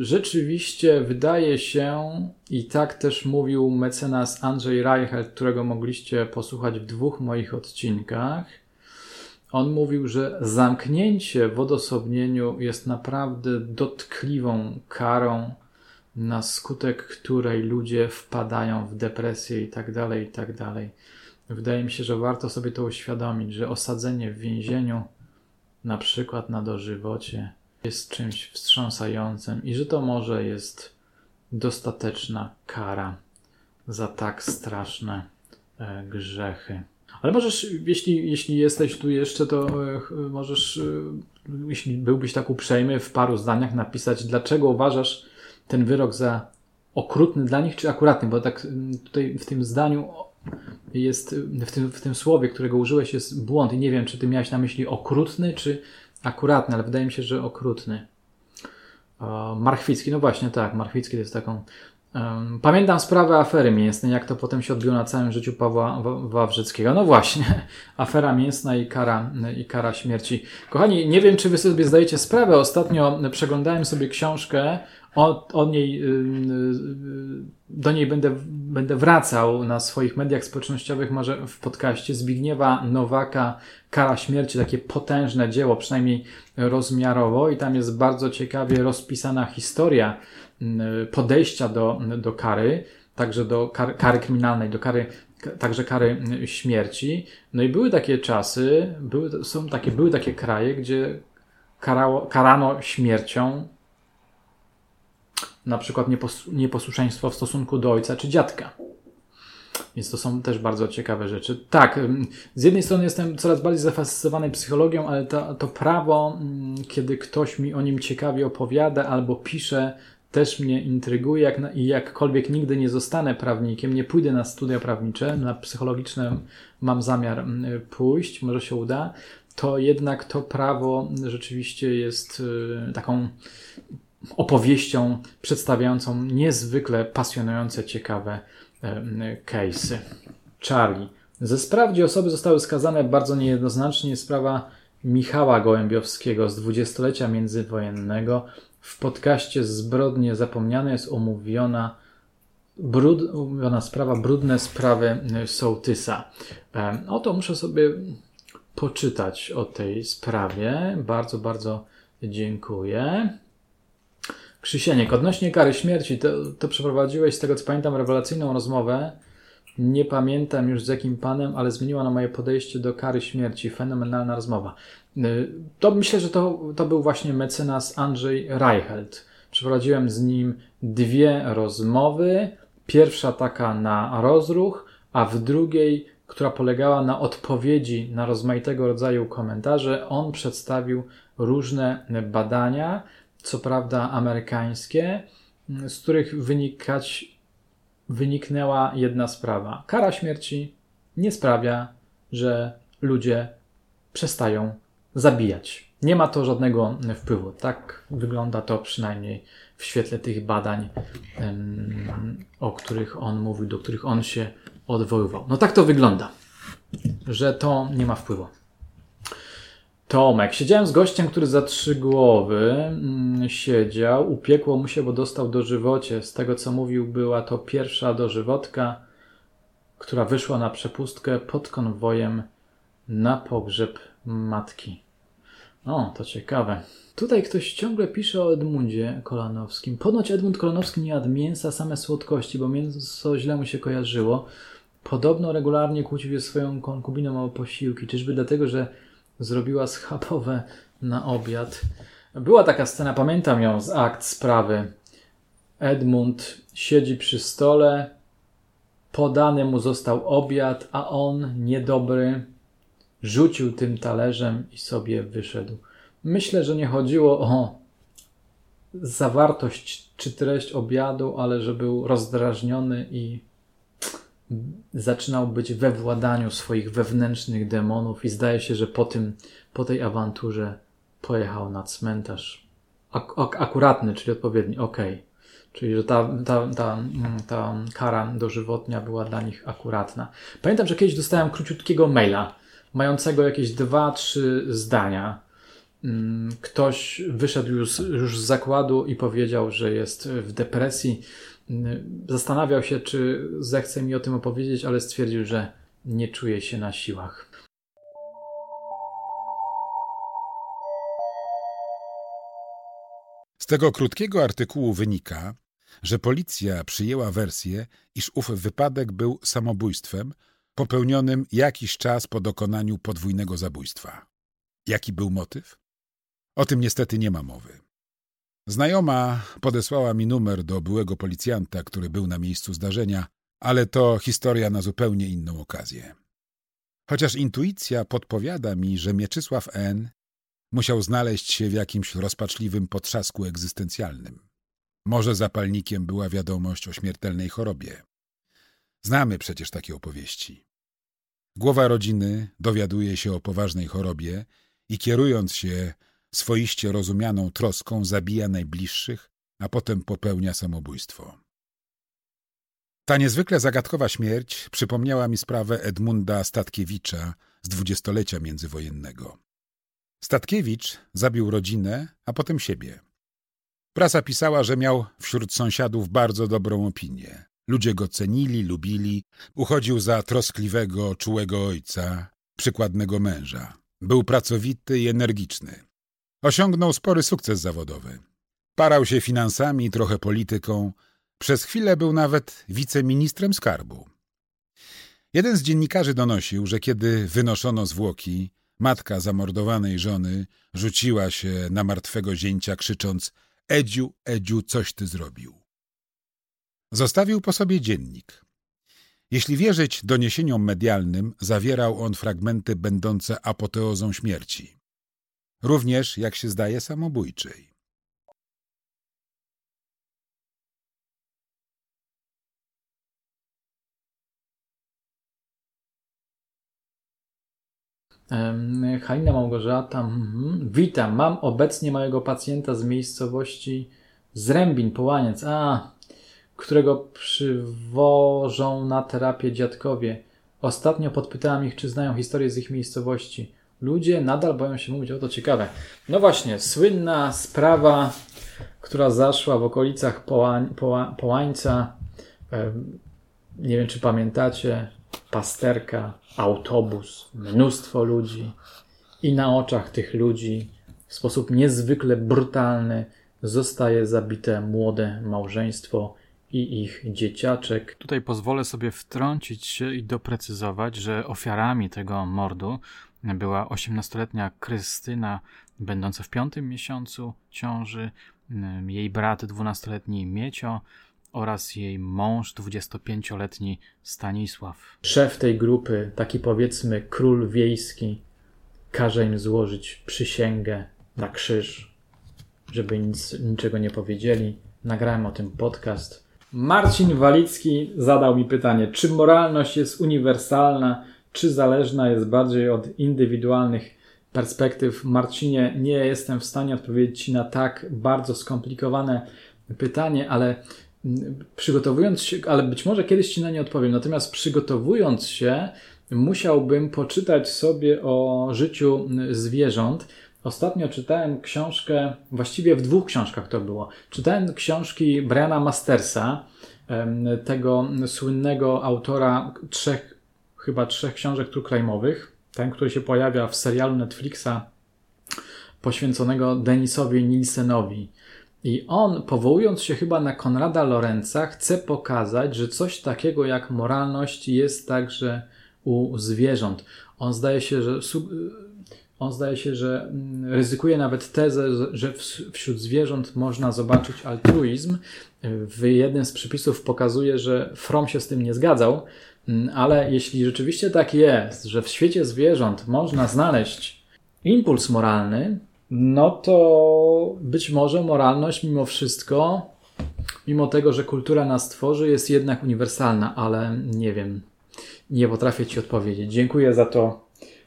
rzeczywiście wydaje się, i tak też mówił mecenas Andrzej Reichelt, którego mogliście posłuchać w dwóch moich odcinkach. On mówił, że zamknięcie w odosobnieniu jest naprawdę dotkliwą karą na skutek której ludzie wpadają w depresję i tak dalej, i tak dalej. Wydaje mi się, że warto sobie to uświadomić, że osadzenie w więzieniu, na przykład na dożywocie, jest czymś wstrząsającym i że to może jest dostateczna kara za tak straszne e, grzechy. Ale możesz, jeśli, jeśli jesteś tu jeszcze, to możesz, jeśli byłbyś tak uprzejmy, w paru zdaniach napisać, dlaczego uważasz ten wyrok za okrutny dla nich, czy akuratny, bo tak mm, tutaj w tym zdaniu jest, w tym, w tym słowie, którego użyłeś, jest błąd i nie wiem, czy ty miałeś na myśli okrutny, czy akuratny, ale wydaje mi się, że okrutny. Marchwicki, no właśnie tak, Marchwicki to jest taką. Pamiętam sprawę afery mięsnej, jak to potem się odbiło na całym życiu Pawła Wawrzyckiego. No właśnie, afera mięsna i kara, i kara śmierci. Kochani, nie wiem, czy wy sobie zdajecie sprawę. Ostatnio przeglądałem sobie książkę od, niej, y, y, do niej będę, będę wracał na swoich mediach społecznościowych, może w podcaście Zbigniewa Nowaka, Kara Śmierci, takie potężne dzieło, przynajmniej rozmiarowo i tam jest bardzo ciekawie rozpisana historia y, podejścia do, do kary, także do kary, kary kryminalnej, do kary także kary śmierci. No i były takie czasy, były, są takie, były takie kraje, gdzie karało, karano śmiercią na przykład nieposłuszeństwo w stosunku do ojca czy dziadka. Więc to są też bardzo ciekawe rzeczy. Tak, z jednej strony jestem coraz bardziej zafascynowany psychologią, ale to, to prawo, kiedy ktoś mi o nim ciekawie opowiada albo pisze, też mnie intryguje jak, i jakkolwiek nigdy nie zostanę prawnikiem, nie pójdę na studia prawnicze, na psychologiczne mam zamiar pójść, może się uda, to jednak to prawo rzeczywiście jest y, taką opowieścią przedstawiającą niezwykle pasjonujące, ciekawe case'y. Charlie. Ze spraw, gdzie osoby zostały skazane bardzo niejednoznacznie, sprawa Michała Gołębiowskiego z dwudziestolecia międzywojennego. W podcaście Zbrodnie Zapomniane jest omówiona, brud, sprawa Brudne sprawy Sołtysa. Oto muszę sobie poczytać o tej sprawie. Bardzo, bardzo dziękuję. Krzysieniek, odnośnie kary śmierci, to, to przeprowadziłeś, z tego co pamiętam, rewelacyjną rozmowę. Nie pamiętam już z jakim panem, ale zmieniła na moje podejście do kary śmierci. Fenomenalna rozmowa. Y, to myślę, że to, to był właśnie mecenas Andrzej Reichelt. Przeprowadziłem z nim dwie rozmowy. Pierwsza taka na rozruch, a w drugiej, która polegała na odpowiedzi na rozmaitego rodzaju komentarze, on przedstawił różne badania co prawda amerykańskie, z których wynikać, wyniknęła jedna sprawa. Kara śmierci nie sprawia, że ludzie przestają zabijać. Nie ma to żadnego wpływu. Tak wygląda to przynajmniej w świetle tych badań, o których on mówił, do których on się odwoływał. No tak to wygląda, że to nie ma wpływu. Tomek. Siedziałem z gościem, który za trzy głowy mm, siedział. Upiekło mu się, bo dostał dożywocie. Z tego co mówił, była to pierwsza dożywotka, która wyszła na przepustkę pod konwojem na pogrzeb matki. O, to ciekawe. Tutaj ktoś ciągle pisze o Edmundzie Kolanowskim. Ponoć Edmund Kolanowski nie jadł mięsa, same słodkości, bo mięso źle mu się kojarzyło. Podobno regularnie kłócił się swoją konkubiną o posiłki. Czyżby dlatego, że zrobiła schabowe na obiad. Była taka scena, pamiętam ją z akt sprawy. Edmund siedzi przy stole, podany mu został obiad, a on, niedobry, rzucił tym talerzem i sobie wyszedł. Myślę, że nie chodziło o zawartość czy treść obiadu, ale że był rozdrażniony i zaczynał być we władaniu swoich wewnętrznych demonów i zdaje się, że po tym, po tej awanturze pojechał na cmentarz. Ak ak akuratny, czyli odpowiedni, ok. Czyli, że ta, ta, ta, ta kara dożywotnia była dla nich akuratna. Pamiętam, że kiedyś dostałem króciutkiego maila, mającego jakieś dwa, trzy zdania. Mm, ktoś wyszedł już, już z zakładu i powiedział, że jest w depresji, Zastanawiał się, czy zechce mi o tym opowiedzieć, ale stwierdził, że nie czuje się na siłach. Z tego krótkiego artykułu wynika, że policja przyjęła wersję, iż ów wypadek był samobójstwem popełnionym jakiś czas po dokonaniu podwójnego zabójstwa. Jaki był motyw? O tym niestety nie ma mowy. Znajoma podesłała mi numer do byłego policjanta, który był na miejscu zdarzenia Ale to historia na zupełnie inną okazję. Chociaż intuicja podpowiada mi, że Mieczysław N. musiał znaleźć się w jakimś rozpaczliwym potrzasku egzystencjalnym. Może zapalnikiem była wiadomość o śmiertelnej chorobie. Znamy przecież takie opowieści. Głowa rodziny dowiaduje się o poważnej chorobie i kierując się swoiście rozumianą troską zabija najbliższych, a potem popełnia samobójstwo. Ta niezwykle zagadkowa śmierć przypomniała mi sprawę Edmunda Statkiewicza z dwudziestolecia międzywojennego. Statkiewicz zabił rodzinę, a potem siebie. Prasa pisała, że miał wśród sąsiadów bardzo dobrą opinię. Ludzie go cenili, lubili, uchodził za troskliwego, czułego ojca, przykładnego męża. Był pracowity i energiczny. Osiągnął spory sukces zawodowy. Parał się finansami trochę polityką. Przez chwilę był nawet wiceministrem skarbu. Jeden z dziennikarzy donosił, że kiedy wynoszono zwłoki, matka zamordowanej żony rzuciła się na martwego zięcia, krzycząc Edziu, Edziu, coś ty zrobił. Zostawił po sobie dziennik. Jeśli wierzyć doniesieniom medialnym, zawierał on fragmenty będące apoteozą śmierci. Również, jak się zdaje, samobójczej. Halina Małgorzata. Mhm. Witam. Mam obecnie mojego pacjenta z miejscowości Zrębin, Połaniec. A, którego przywożą na terapię dziadkowie. Ostatnio podpytałam ich, czy znają historię z ich miejscowości. Ludzie nadal boją się mówić o to ciekawe. No właśnie, słynna sprawa, która zaszła w okolicach Połań, Poła, Połańca. Nie wiem, czy pamiętacie. Pasterka, autobus, mnóstwo ludzi. I na oczach tych ludzi w sposób niezwykle brutalny zostaje zabite młode małżeństwo i ich dzieciaczek. Tutaj pozwolę sobie wtrącić się i doprecyzować, że ofiarami tego mordu była 18-letnia Krystyna, będąca w piątym miesiącu ciąży, jej brat 12-letni Miecio oraz jej mąż 25-letni Stanisław. Szef tej grupy, taki powiedzmy król wiejski, każe im złożyć przysięgę na krzyż, żeby nic, niczego nie powiedzieli. Nagrałem o tym podcast Marcin Walicki zadał mi pytanie, czy moralność jest uniwersalna, czy zależna jest bardziej od indywidualnych perspektyw. Marcinie, nie jestem w stanie odpowiedzieć Ci na tak bardzo skomplikowane pytanie, ale mm, przygotowując się, ale być może kiedyś Ci na nie odpowiem. Natomiast przygotowując się, musiałbym poczytać sobie o życiu zwierząt Ostatnio czytałem książkę, właściwie w dwóch książkach to było. Czytałem książki Briana Mastersa, tego słynnego autora trzech, chyba trzech książek trukrajmowych, ten, który się pojawia w serialu Netflixa poświęconego Denisowi Nielsenowi. I on, powołując się chyba na Konrada Lorenza, chce pokazać, że coś takiego jak moralność jest także u zwierząt. On zdaje się, że on zdaje się, że mm, ryzykuje nawet tezę, że wśród zwierząt można zobaczyć altruizm. W jednym z przypisów pokazuje, że From się z tym nie zgadzał, ale jeśli rzeczywiście tak jest, że w świecie zwierząt można znaleźć impuls moralny, no to być może moralność mimo wszystko, mimo tego, że kultura nas tworzy, jest jednak uniwersalna, ale nie wiem, nie potrafię Ci odpowiedzieć. Dziękuję za to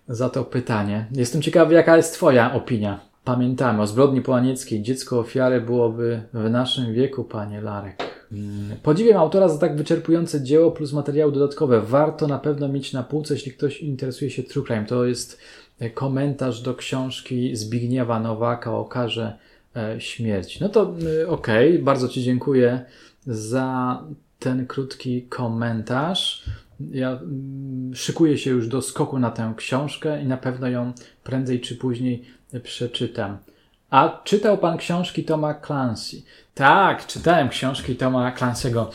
za to pytanie. Jestem ciekawy, jaka jest Twoja opinia. Pamiętamy o zbrodni połanieckiej. Dziecko ofiary byłoby w naszym wieku, panie Larek. Mm, podziwiam autora za tak wyczerpujące dzieło plus materiały dodatkowe. Warto na pewno mieć na półce, jeśli ktoś interesuje się True Crime. To jest e, komentarz do książki Zbigniewa Nowaka o karze e, śmierci. No to e, okej, okay. bardzo Ci dziękuję za ten krótki komentarz. Ja mm, szykuję się już do skoku na tę książkę i na pewno ją prędzej czy później przeczytam. A czytał pan książki Toma Clancy? Tak, czytałem książki Toma Clancy'ego.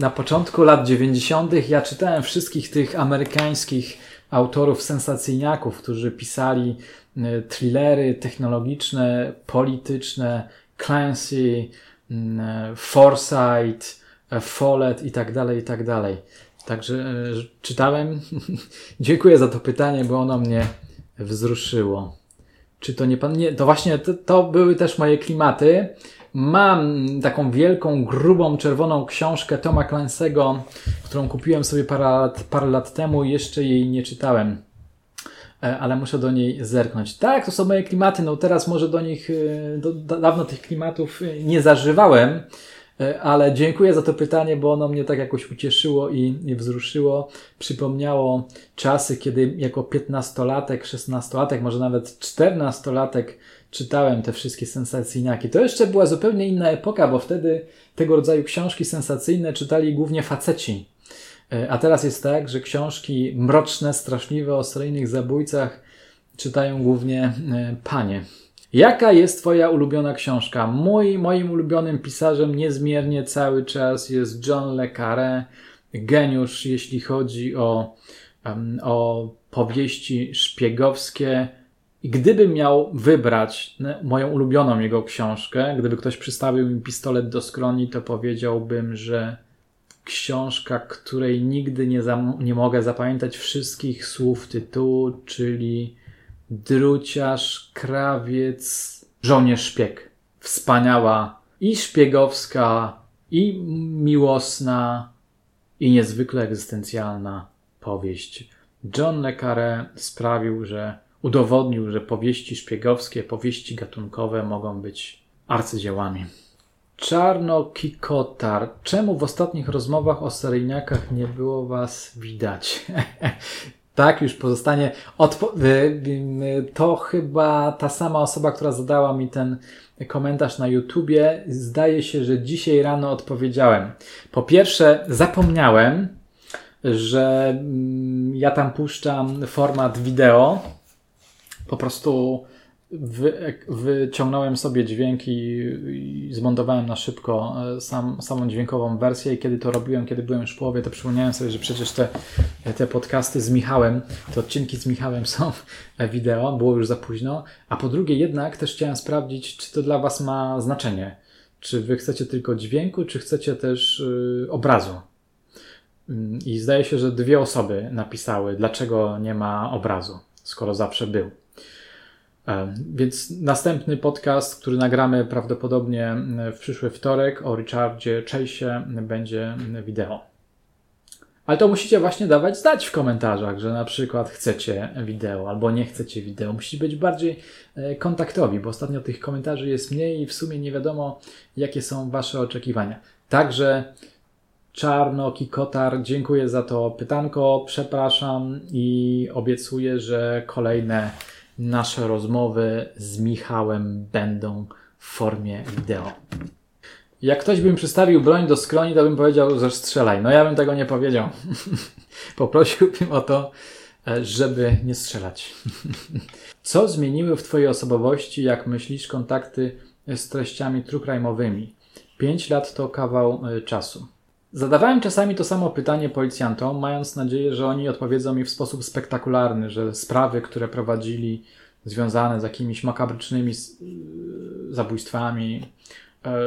Na początku lat 90. ja czytałem wszystkich tych amerykańskich autorów sensacyjniaków, którzy pisali e, thrillery technologiczne, polityczne, Clancy, mm, e, Forsyth, Follett i tak dalej, i tak dalej. Także e, czytałem. Dziękuję za to pytanie, bo ono mnie wzruszyło. Czy to nie pan? Nie, to właśnie to, to były też moje klimaty. Mam taką wielką, grubą, czerwoną książkę Toma Clancy'ego, którą kupiłem sobie parę lat, parę lat temu i jeszcze jej nie czytałem. E, ale muszę do niej zerknąć. Tak, to są moje klimaty. No teraz może do nich, e, do, dawno tych klimatów nie zażywałem, E, ale dziękuję za to pytanie, bo ono mnie tak jakoś ucieszyło i, wzruszyło. Przypomniało czasy, kiedy jako 15-latek, 16-latek, może nawet 14-latek czytałem te wszystkie sensacyjniaki. To jeszcze była zupełnie inna epoka, bo wtedy tego rodzaju książki sensacyjne czytali głównie faceci. E, a teraz jest tak, że książki mroczne, straszliwe o seryjnych zabójcach czytają głównie e, panie. Jaka jest Twoja ulubiona książka? Mój, moim ulubionym pisarzem niezmiernie cały czas jest John Le Carré, geniusz, jeśli chodzi o, um, o powieści szpiegowskie. I gdybym miał wybrać moją ulubioną jego książkę, gdyby ktoś przystawił mi pistolet do skroni, to powiedziałbym, że książka, której nigdy nie, nie mogę zapamiętać wszystkich słów tytułu, czyli druciarz, krawiec, żołnierz szpieg. Wspaniała i szpiegowska, i miłosna, i niezwykle egzystencjalna powieść. John le Carré sprawił, że udowodnił, że powieści szpiegowskie, powieści gatunkowe mogą być arcydziełami. Czarno Kikotar. Czemu w ostatnich rozmowach o seryjniakach nie było was widać? tak, już pozostanie. Odpo- to chyba ta sama osoba, która zadała mi ten komentarz na YouTubie. Zdaje się, że dzisiaj rano odpowiedziałem. Po pierwsze, zapomniałem, że mm, ja tam puszczam format wideo. Po prostu wy, wyciągnąłem sobie dźwięk i, i, zmontowałem na szybko e, sam, samą dźwiękową wersję i kiedy to robiłem, kiedy byłem już w połowie, to przypomniałem sobie, że przecież te, te podcasty z Michałem, te odcinki z Michałem są wideo, było już za późno, a po drugie jednak też chciałem sprawdzić, czy to dla Was ma znaczenie. Czy Wy chcecie tylko dźwięku, czy chcecie też yy, obrazu. Mm, I zdaje się, że dwie osoby napisały, dlaczego nie ma obrazu, skoro zawsze był. Więc następny podcast, który nagramy prawdopodobnie w przyszły wtorek o Richardzie Chase'ie będzie wideo. Ale to musicie właśnie dawać znać w komentarzach, że na przykład chcecie wideo albo nie chcecie wideo. Musicie być bardziej e, kontaktowi, bo ostatnio tych komentarzy jest mniej i w sumie nie wiadomo, jakie są Wasze oczekiwania. Także Czarnoki Kotar, dziękuję za to pytanko, przepraszam i obiecuję, że kolejne nasze rozmowy z Michałem będą w formie wideo. Jak ktoś by mi przystawił broń do skroni, to bym powiedział, że strzelaj. No ja bym tego nie powiedział. Poprosiłbym o to, e, żeby nie strzelać. Co zmieniły w Twojej osobowości, jak myślisz, kontakty z treściami trukrajmowymi? Pięć lat to kawał e, czasu. Zadawałem czasami to samo pytanie policjantom, mając nadzieję, że oni odpowiedzą mi w sposób spektakularny, że sprawy, które prowadzili związane z jakimiś makabrycznymi zabójstwami, e,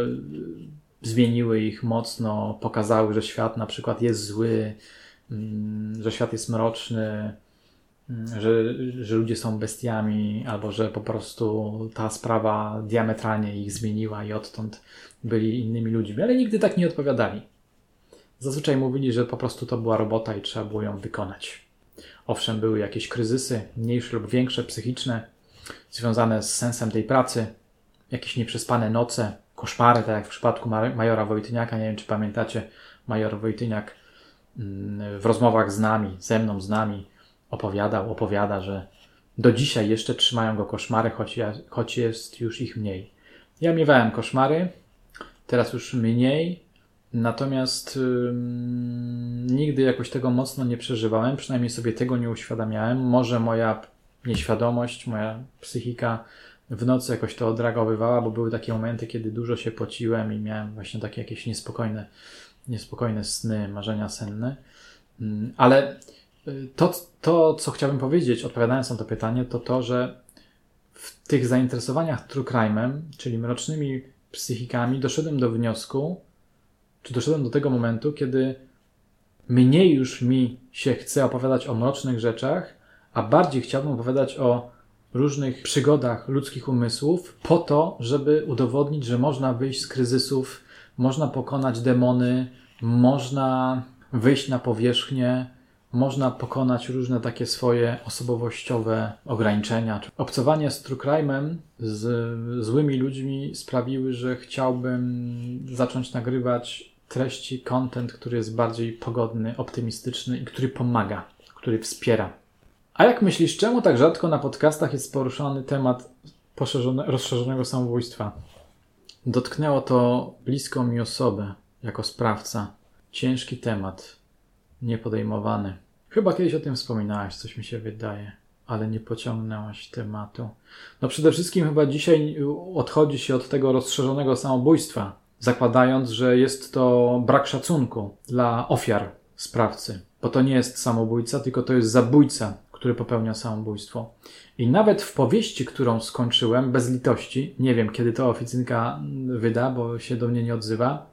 zmieniły ich mocno, pokazały, że świat na przykład jest zły, mm, że świat jest mroczny, mm, że, że ludzie są bestiami, albo że po prostu ta sprawa diametralnie ich zmieniła i odtąd byli innymi ludźmi, ale nigdy tak nie odpowiadali. Zazwyczaj mówili, że po prostu to była robota i trzeba było ją wykonać. Owszem, były jakieś kryzysy, mniejsze lub większe, psychiczne, związane z sensem tej pracy, jakieś nieprzespane noce, koszmary, tak jak w przypadku majora Wojtyniaka. Nie wiem, czy pamiętacie, major Wojtyniak mm, w rozmowach z nami, ze mną, z nami opowiadał, opowiada, że do dzisiaj jeszcze trzymają go koszmary, choć, ja, choć jest już ich mniej. Ja miewałem koszmary, teraz już mniej, Natomiast nigdy jakoś tego mocno nie przeżywałem, przynajmniej sobie tego nie uświadamiałem. Może moja nieświadomość, moja psychika w nocy jakoś to odreagowywała, bo były takie momenty, kiedy dużo się pociłem i miałem właśnie takie jakieś niespokojne, niespokojne sny, marzenia senne. Ale y, to, to, co chciałbym powiedzieć, odpowiadając na to pytanie, to to, że w tych zainteresowaniach true crime'em, czyli mrocznymi psychikami, doszedłem do wniosku, czy doszedłem do tego momentu, kiedy mniej już mi się chce opowiadać o mrocznych rzeczach, a bardziej chciałbym opowiadać o różnych przygodach ludzkich umysłów, po to, żeby udowodnić, że można wyjść z kryzysów, można pokonać demony, można wyjść na powierzchnię, można pokonać różne takie swoje osobowościowe ograniczenia. Obcowanie z true crime'em, z złymi ludźmi sprawiły, że chciałbym zacząć nagrywać treści, content, który jest bardziej pogodny, optymistyczny i który pomaga, który wspiera. A jak myślisz, czemu tak rzadko na podcastach jest poruszany temat rozszerzonego samobójstwa? Dotknęło to bliską mi osobę jako sprawca. Ciężki temat, niepodejmowany. Chyba kiedyś o tym wspominałaś, coś mi się wydaje, ale nie pociągnęłaś tematu. No przede wszystkim chyba dzisiaj odchodzi się od tego rozszerzonego samobójstwa, zakładając, że jest to brak szacunku dla ofiar sprawcy, bo to nie jest samobójca, tylko to jest zabójca, który popełnia samobójstwo. I nawet w powieści, którą skończyłem, bez litości, nie wiem kiedy to oficynka wyda, bo się do mnie nie odzywa,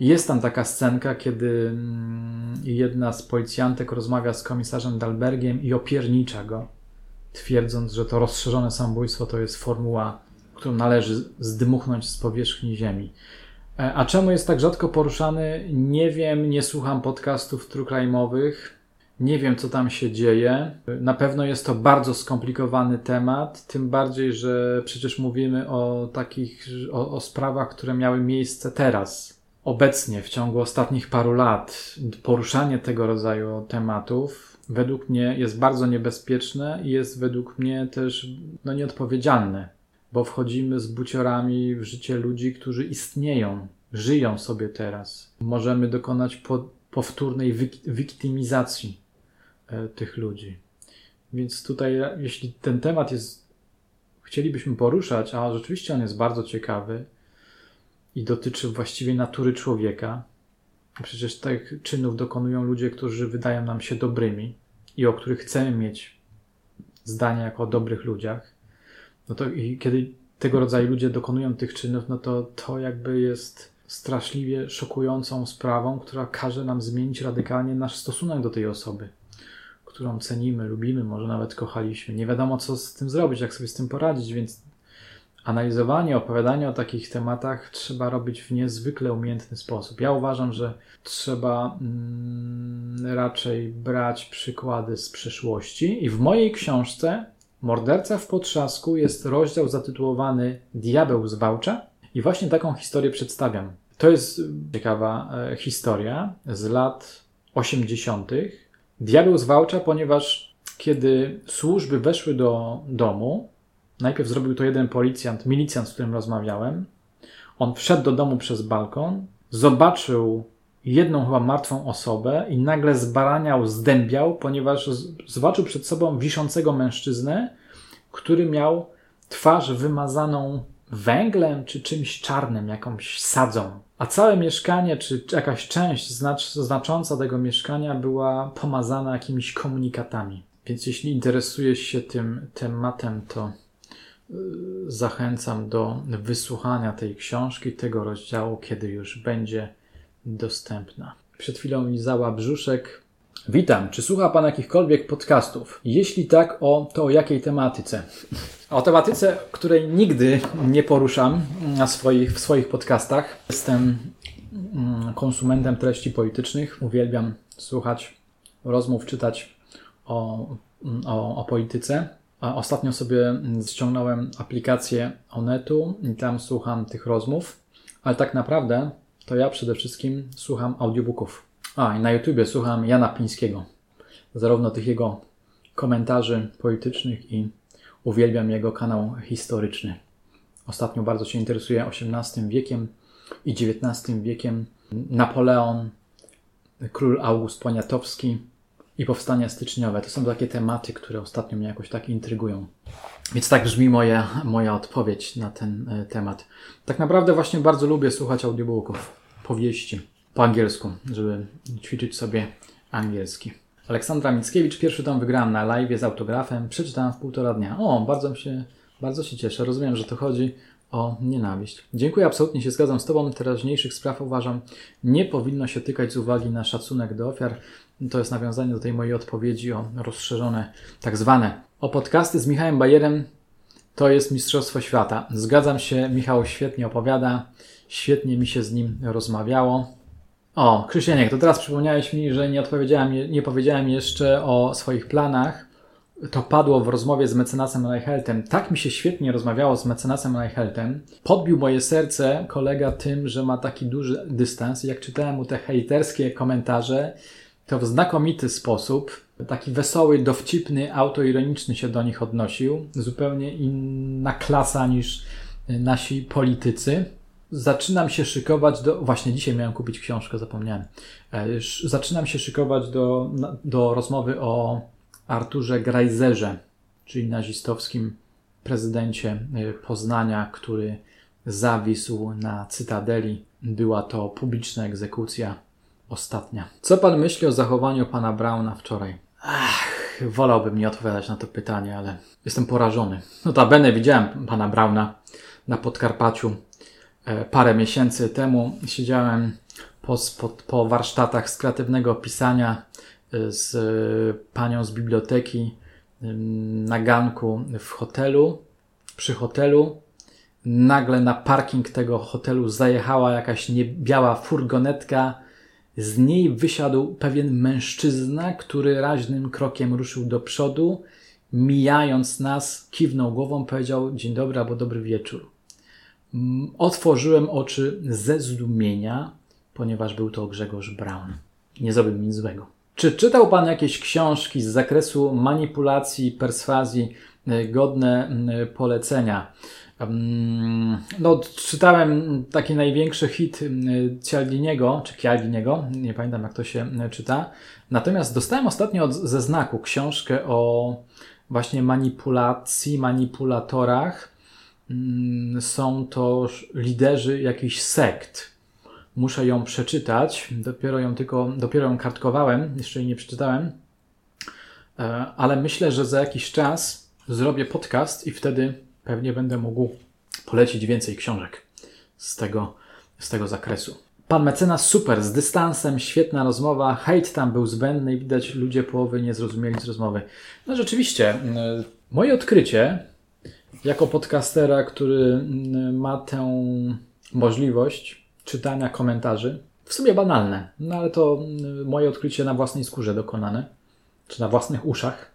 jest tam taka scenka, kiedy mm, jedna z policjantek rozmawia z komisarzem Dalbergiem i opiernicza go, twierdząc, że to rozszerzone samobójstwo to jest formuła, którą należy zdmuchnąć z powierzchni ziemi. E, a czemu jest tak rzadko poruszany? Nie wiem, nie słucham podcastów trukrajmowych, nie wiem, co tam się dzieje. Na pewno jest to bardzo skomplikowany temat, tym bardziej, że przecież mówimy o takich, o, o sprawach, które miały miejsce teraz, obecnie, w ciągu ostatnich paru lat. Poruszanie tego rodzaju tematów według mnie jest bardzo niebezpieczne i jest według mnie też no, nieodpowiedzialne, bo wchodzimy z buciorami w życie ludzi, którzy istnieją, żyją sobie teraz. Możemy dokonać po, powtórnej wik wiktymizacji e, tych ludzi. Więc tutaj, jeśli ten temat jest, chcielibyśmy poruszać, a rzeczywiście on jest bardzo ciekawy i dotyczy właściwie natury człowieka, przecież tych czynów dokonują ludzie, którzy wydają nam się dobrymi i o których chcemy mieć zdanie jako o dobrych ludziach, no to i kiedy tego rodzaju ludzie dokonują tych czynów, no to to jakby jest straszliwie szokującą sprawą, która każe nam zmienić radykalnie nasz stosunek do tej osoby, którą cenimy, lubimy, może nawet kochaliśmy. Nie wiadomo, co z tym zrobić, jak sobie z tym poradzić, więc analizowanie, opowiadanie o takich tematach trzeba robić w niezwykle umiejętny sposób. Ja uważam, że trzeba mm, raczej brać przykłady z przyszłości i w mojej książce Morderca w potrzasku jest rozdział zatytułowany Diabeł z Wałcza i właśnie taką historię przedstawiam. To jest ciekawa e, historia z lat 80. Diabeł z Wałcza, ponieważ kiedy służby weszły do domu, najpierw zrobił to jeden policjant, milicjant, z którym rozmawiałem. On wszedł do domu przez balkon, zobaczył jedną chyba martwą osobę i nagle zbaraniał, zdębiał, ponieważ zobaczył przed sobą wiszącego mężczyznę, który miał twarz wymazaną węglem czy czymś czarnym, jakąś sadzą. A całe mieszkanie, czy jakaś część znacz, znacząca tego mieszkania była pomazana jakimiś komunikatami. Więc jeśli interesujesz się tym tematem, to y, zachęcam do wysłuchania tej książki, tego rozdziału, kiedy już będzie dostępna. Przed chwilą Izała Brzuszek. Witam. Czy słucha Pan jakichkolwiek podcastów? Jeśli tak, o to o jakiej tematyce? O tematyce, której nigdy nie poruszam na swoich, w swoich podcastach. Jestem mm, konsumentem treści politycznych. Uwielbiam słuchać rozmów, czytać o, o, o polityce. Ostatnio sobie ściągnąłem aplikację Onetu i tam słucham tych rozmów, ale tak naprawdę to ja przede wszystkim słucham audiobooków. A, i na YouTubie słucham Jana Pińskiego. Zarówno tych jego komentarzy politycznych i uwielbiam jego kanał historyczny. Ostatnio bardzo się interesuję XVIII wiekiem i XIX wiekiem. Napoleon, król August Poniatowski i powstania styczniowe. To są takie tematy, które ostatnio mnie jakoś tak intrygują. Więc tak brzmi moja, moja odpowiedź na ten e, temat. Tak naprawdę właśnie bardzo lubię słuchać audiobooków powieści po angielsku, żeby ćwiczyć sobie angielski. Aleksandra Mickiewicz, pierwszy tom wygrałam na live z autografem, przeczytałam w półtora dnia. O, bardzo się Bardzo się cieszę. Rozumiem, że to chodzi o nienawiść. Dziękuję, absolutnie się zgadzam z Tobą. Teraźniejszych spraw uważam, nie powinno się tykać z uwagi na szacunek do ofiar. To jest nawiązanie do tej mojej odpowiedzi o rozszerzone, tak zwane. O podcasty z Michałem Bajerem to jest Mistrzostwo Świata. Zgadzam się, Michał świetnie opowiada, świetnie mi się z nim rozmawiało. O, Krzysieniek, to teraz przypomniałeś mi, że nie odpowiedziałem, nie powiedziałem jeszcze o swoich planach. To padło w rozmowie z mecenasem Reicheltem. Tak mi się świetnie rozmawiało z mecenasem Reicheltem. Podbił moje serce kolega tym, że ma taki duży dystans. Jak czytałem mu te hejterskie komentarze, to w znakomity sposób, taki wesoły, dowcipny, autoironiczny się do nich odnosił. Zupełnie inna klasa niż nasi politycy zaczynam się szykować do. Właśnie dzisiaj miałem kupić książkę, zapomniałem. E, zaczynam się szykować do, do rozmowy o Arturze Grajzerze, czyli nazistowskim prezydencie e, Poznania, który zawisł na Cytadeli. Była to publiczna egzekucja ostatnia. Co pan myśli o zachowaniu pana Brauna wczoraj? Ach, wolałbym nie odpowiadać na to pytanie, ale jestem porażony. Notabene widziałem pana Brauna na Podkarpaciu E, parę miesięcy temu siedziałem po, po, po warsztatach z kreatywnego pisania e, z panią z biblioteki na ganku w hotelu, przy hotelu. Nagle na parking tego hotelu zajechała jakaś niebiała furgonetka. Z niej wysiadł pewien mężczyzna, który raźnym krokiem ruszył do przodu. Mijając nas, kiwnął głową, powiedział: Dzień dobry albo dobry wieczór. Mm, otworzyłem oczy ze zdumienia, ponieważ był to Grzegorz Braun. Nie zrobił mi nic złego. Czy czytał Pan jakieś książki z zakresu manipulacji, perswazji e, godne mm, polecenia? No, czytałem taki największy hit Cialdiniego, czy Cialdiniego, nie pamiętam jak to się czyta. Natomiast dostałem ostatnio od, ze znaku książkę o właśnie manipulacji, manipulatorach są to liderzy jakichś sekt. Muszę ją przeczytać. Dopiero ją tylko, dopiero ją kartkowałem, jeszcze jej nie przeczytałem. E, ale myślę, że za jakiś czas zrobię podcast i wtedy pewnie będę mógł polecić więcej książek z tego, z tego zakresu. Pan mecenas super, z dystansem, świetna rozmowa, hejt tam był zbędny i widać ludzie połowy nie zrozumieli z rozmowy. No rzeczywiście, moje odkrycie jako podcastera, który mm, ma tę możliwość czytania komentarzy, w sumie banalne, no ale to mm, moje odkrycie na własnej skórze dokonane, czy na własnych uszach,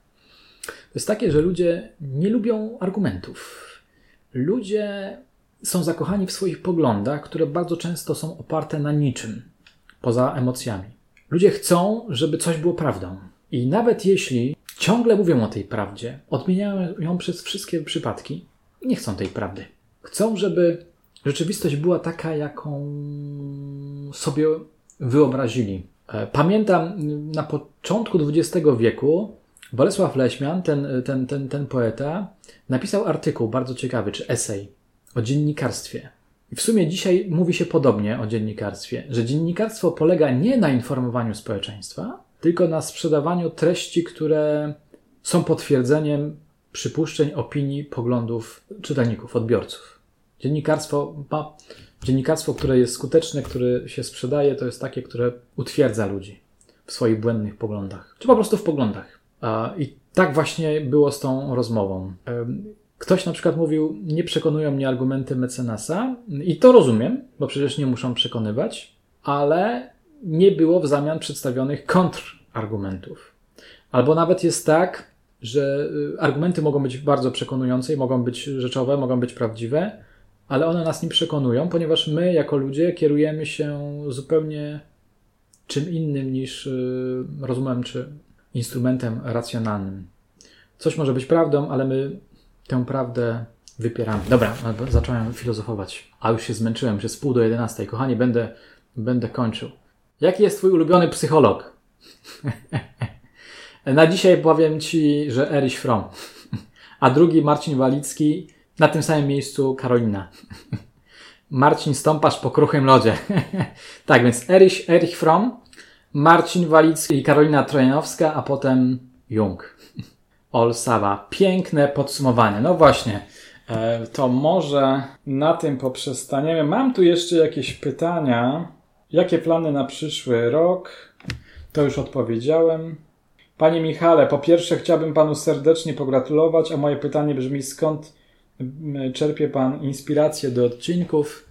jest takie, że ludzie nie lubią argumentów. Ludzie są zakochani w swoich poglądach, które bardzo często są oparte na niczym, poza emocjami. Ludzie chcą, żeby coś było prawdą. I nawet jeśli ciągle mówią o tej prawdzie, odmieniają ją przez wszystkie przypadki, nie chcą tej prawdy. Chcą, żeby rzeczywistość była taka, jaką sobie wyobrazili. E, pamiętam na początku XX wieku Bolesław Leśmian, ten, ten, ten, ten poeta, napisał artykuł bardzo ciekawy, czy esej o dziennikarstwie. W sumie dzisiaj mówi się podobnie o dziennikarstwie, że dziennikarstwo polega nie na informowaniu społeczeństwa, tylko na sprzedawaniu treści, które są potwierdzeniem przypuszczeń, opinii, poglądów czytelników, odbiorców. Dziennikarstwo, ma, dziennikarstwo, które jest skuteczne, które się sprzedaje, to jest takie, które utwierdza ludzi w swoich błędnych poglądach, czy po prostu w poglądach. I tak właśnie było z tą rozmową. Ktoś na przykład mówił, nie przekonują mnie argumenty mecenasa, i to rozumiem, bo przecież nie muszą przekonywać, ale nie było w zamian przedstawionych kontrargumentów. Albo nawet jest tak, że y, argumenty mogą być bardzo przekonujące i mogą być rzeczowe, mogą być prawdziwe, ale one nas nie przekonują, ponieważ my, jako ludzie, kierujemy się zupełnie czym innym niż y, rozumem czy instrumentem racjonalnym. Coś może być prawdą, ale my tę prawdę wypieramy. Dobra, zacząłem filozofować, a już się zmęczyłem, że z pół do jedenastej. Kochani, będę, będę kończył. Jaki jest Twój ulubiony psycholog? Na dzisiaj powiem Ci, że Erich Fromm, a drugi Marcin Walicki, na tym samym miejscu Karolina. Marcin Stąpasz po kruchym lodzie. tak więc Erich, Erich Fromm, Marcin Walicki i Karolina Trojanowska, a potem Jung. Ol Sawa. Piękne podsumowanie. No właśnie. E, to może na tym poprzestaniemy. Mam tu jeszcze jakieś pytania. Jakie plany na przyszły rok? To już odpowiedziałem. Panie Michale, po pierwsze chciałbym panu serdecznie pogratulować, a moje pytanie brzmi skąd czerpie pan inspirację do odcinków?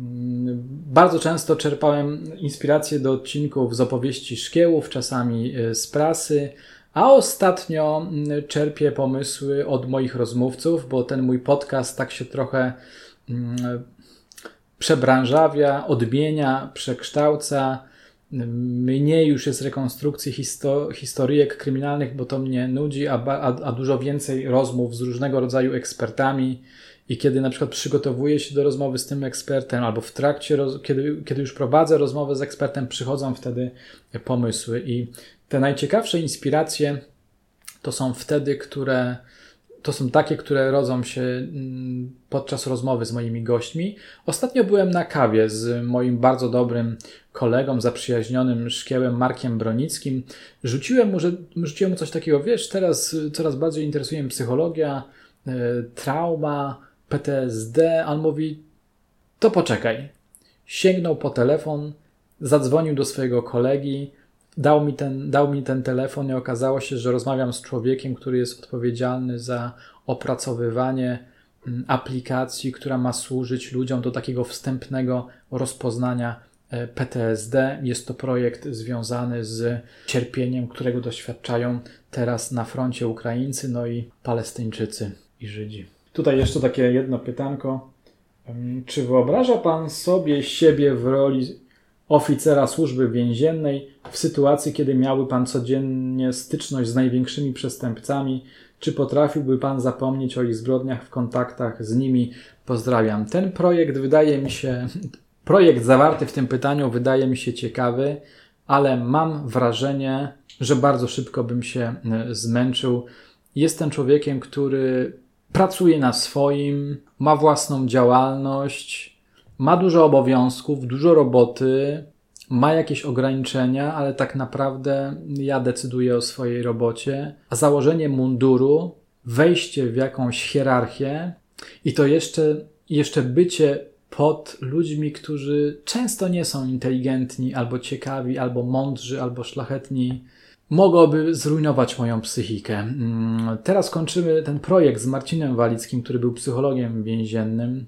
Mm, bardzo często czerpałem inspirację do odcinków z opowieści szkiełów, czasami e, z prasy, a ostatnio mm, czerpię pomysły od moich rozmówców, bo ten mój podcast tak się trochę mm, przebranżawia, odmienia, przekształca. Mniej już jest rekonstrukcji histo historyjek kryminalnych, bo to mnie nudzi, a, a, a dużo więcej rozmów z różnego rodzaju ekspertami. I kiedy na przykład przygotowuję się do rozmowy z tym ekspertem, albo w trakcie, kiedy, kiedy już prowadzę rozmowę z ekspertem, przychodzą wtedy pomysły. I te najciekawsze inspiracje to są wtedy, które to są takie, które rodzą się mm, podczas rozmowy z moimi gośćmi. Ostatnio byłem na kawie z moim bardzo dobrym kolegą, zaprzyjaźnionym szkiełem Markiem Bronickim. Rzuciłem mu, że, rzuciłem mu coś takiego, wiesz, teraz coraz bardziej interesuje mnie psychologia, y, trauma, PTSD. On mówi, to poczekaj. Sięgnął po telefon, zadzwonił do swojego kolegi, dał mi, ten, dał mi ten telefon i okazało się, że rozmawiam z człowiekiem, który jest odpowiedzialny za opracowywanie mm, aplikacji, która ma służyć ludziom do takiego wstępnego rozpoznania e, PTSD. Jest to projekt związany z cierpieniem, którego doświadczają teraz na froncie Ukraińcy, no i Palestyńczycy i Żydzi. Tutaj jeszcze takie jedno pytanko. Czy wyobraża Pan sobie siebie w roli oficera służby więziennej w sytuacji, kiedy miałby Pan codziennie styczność z największymi przestępcami? Czy potrafiłby Pan zapomnieć o ich zbrodniach w kontaktach z nimi? Pozdrawiam. Ten projekt wydaje mi się, projekt zawarty w tym pytaniu wydaje mi się ciekawy, ale mam wrażenie, że bardzo szybko bym się e, zmęczył. Jestem człowiekiem, który pracuje na swoim, ma własną działalność, ma dużo obowiązków, dużo roboty, ma jakieś ograniczenia, ale tak naprawdę ja decyduję o swojej robocie. A założenie munduru, wejście w jakąś hierarchię i to jeszcze, jeszcze bycie pod ludźmi, którzy często nie są inteligentni, albo ciekawi, albo mądrzy, albo szlachetni, mogłoby zrujnować moją psychikę. Mm, teraz kończymy ten projekt z Marcinem Walickim, który był psychologiem więziennym.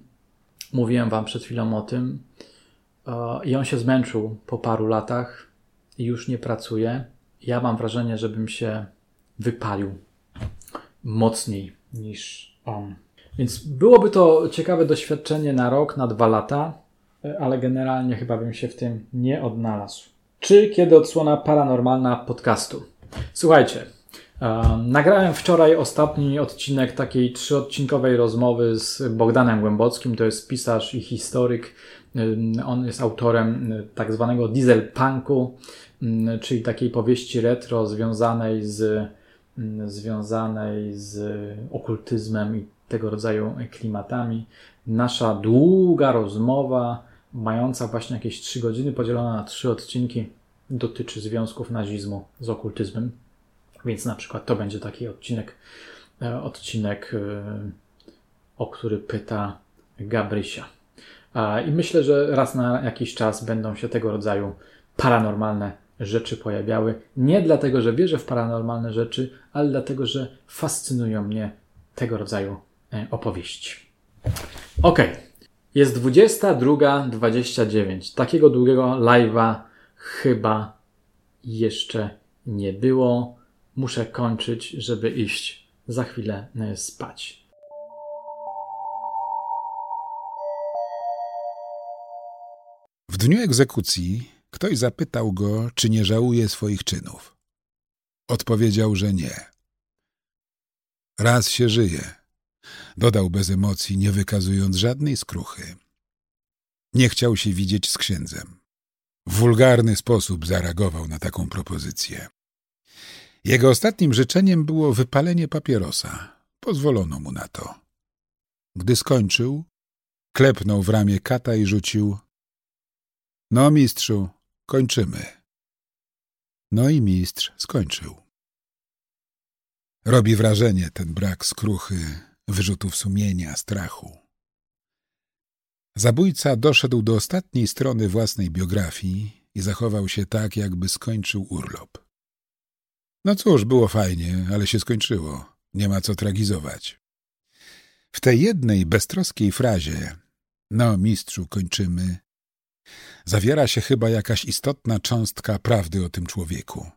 Mówiłem Wam przed chwilą o tym. I on się zmęczył po paru latach i już nie pracuje. Ja mam wrażenie, żebym się wypalił mocniej niż on. Więc byłoby to ciekawe doświadczenie na rok, na dwa lata, ale generalnie chyba bym się w tym nie odnalazł. Czy kiedy odsłona paranormalna podcastu? Słuchajcie, nagrałem wczoraj ostatni odcinek takiej trzyodcinkowej rozmowy z Bogdanem Głębockim. To jest pisarz i historyk. On jest autorem tak zwanego dieselpunku, czyli takiej powieści retro związanej z, związanej z okultyzmem i tego rodzaju klimatami. Nasza długa rozmowa, mająca właśnie jakieś trzy godziny, podzielona na trzy odcinki, dotyczy związków nazizmu z okultyzmem. Więc na przykład to będzie taki odcinek, e, odcinek, e, o który pyta Gabrysia. I myślę, że raz na jakiś czas będą się tego rodzaju paranormalne rzeczy pojawiały. Nie dlatego, że wierzę w paranormalne rzeczy, ale dlatego, że fascynują mnie tego rodzaju e, opowieści. Ok, jest 22.29. Takiego długiego live'a chyba jeszcze nie było muszę kończyć, żeby iść za chwilę e, spać. W dniu egzekucji ktoś zapytał go, czy nie żałuje swoich czynów. Odpowiedział, że nie. Raz się żyje, dodał bez emocji, nie wykazując żadnej skruchy. Nie chciał się widzieć z księdzem. W wulgarny sposób zareagował na taką propozycję. Jego ostatnim życzeniem było wypalenie papierosa. Pozwolono mu na to. Gdy skończył, klepnął w ramię kata i rzucił – No, mistrzu, kończymy. No i mistrz skończył. Robi wrażenie ten brak skruchy, wyrzutów sumienia, strachu. Zabójca doszedł do ostatniej strony własnej biografii i zachował się tak, jakby skończył urlop. No cóż, było fajnie, ale się skończyło. Nie ma co tragizować. W tej jednej beztroskiej frazie no, mistrzu, kończymy. Zawiera się chyba jakaś istotna cząstka prawdy o tym człowieku.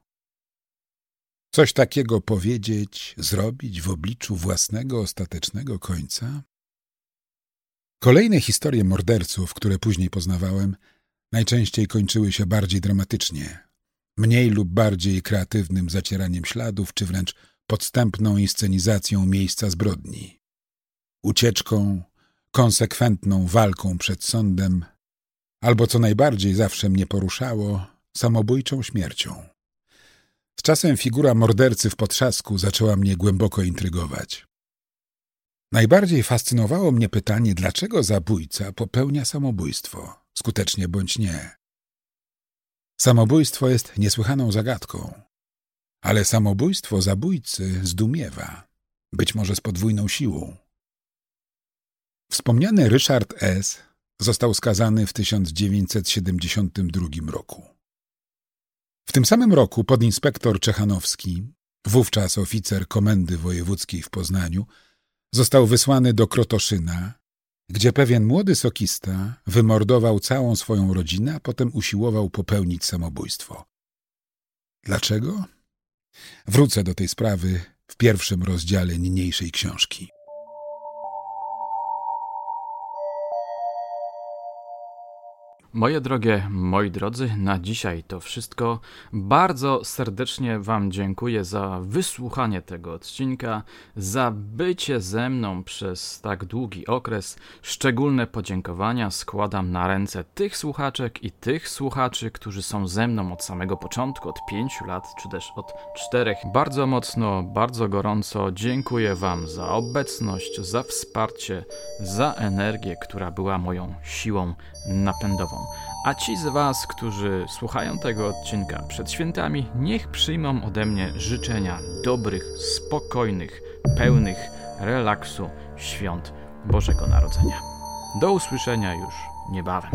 Coś takiego powiedzieć, zrobić w obliczu własnego ostatecznego końca? Kolejne historie morderców, które później poznawałem, najczęściej kończyły się bardziej dramatycznie, mniej lub bardziej kreatywnym zacieraniem śladów, czy wręcz podstępną inscenizacją miejsca zbrodni. Ucieczką, konsekwentną walką przed sądem, albo co najbardziej zawsze mnie poruszało, samobójczą śmiercią. Z czasem figura mordercy w potrzasku zaczęła mnie głęboko intrygować. Najbardziej fascynowało mnie pytanie, dlaczego zabójca popełnia samobójstwo, skutecznie bądź nie. Samobójstwo jest niesłychaną zagadką, ale samobójstwo zabójcy zdumiewa, być może z podwójną siłą. Wspomniany Richard S. został skazany w 1972 roku. W tym samym roku podinspektor Czechanowski, wówczas oficer Komendy Wojewódzkiej w Poznaniu, został wysłany do Krotoszyna, gdzie pewien młody sokista wymordował całą swoją rodzinę, a potem usiłował popełnić samobójstwo. Dlaczego? Wrócę do tej sprawy w pierwszym rozdziale niniejszej książki. Moje drogie, moi drodzy, na dzisiaj to wszystko. Bardzo serdecznie Wam dziękuję za wysłuchanie tego odcinka, za bycie ze mną przez tak długi okres. Szczególne podziękowania składam na ręce tych słuchaczek i tych słuchaczy, którzy są ze mną od samego początku, od pięciu lat, czy też od czterech. Bardzo mocno, bardzo gorąco dziękuję Wam za obecność, za wsparcie, za energię, która była moją siłą napędową. A ci z Was, którzy słuchają tego odcinka przed świętami, niech przyjmą ode mnie życzenia dobrych, spokojnych, pełnych relaksu świąt Bożego Narodzenia. Do usłyszenia już niebawem.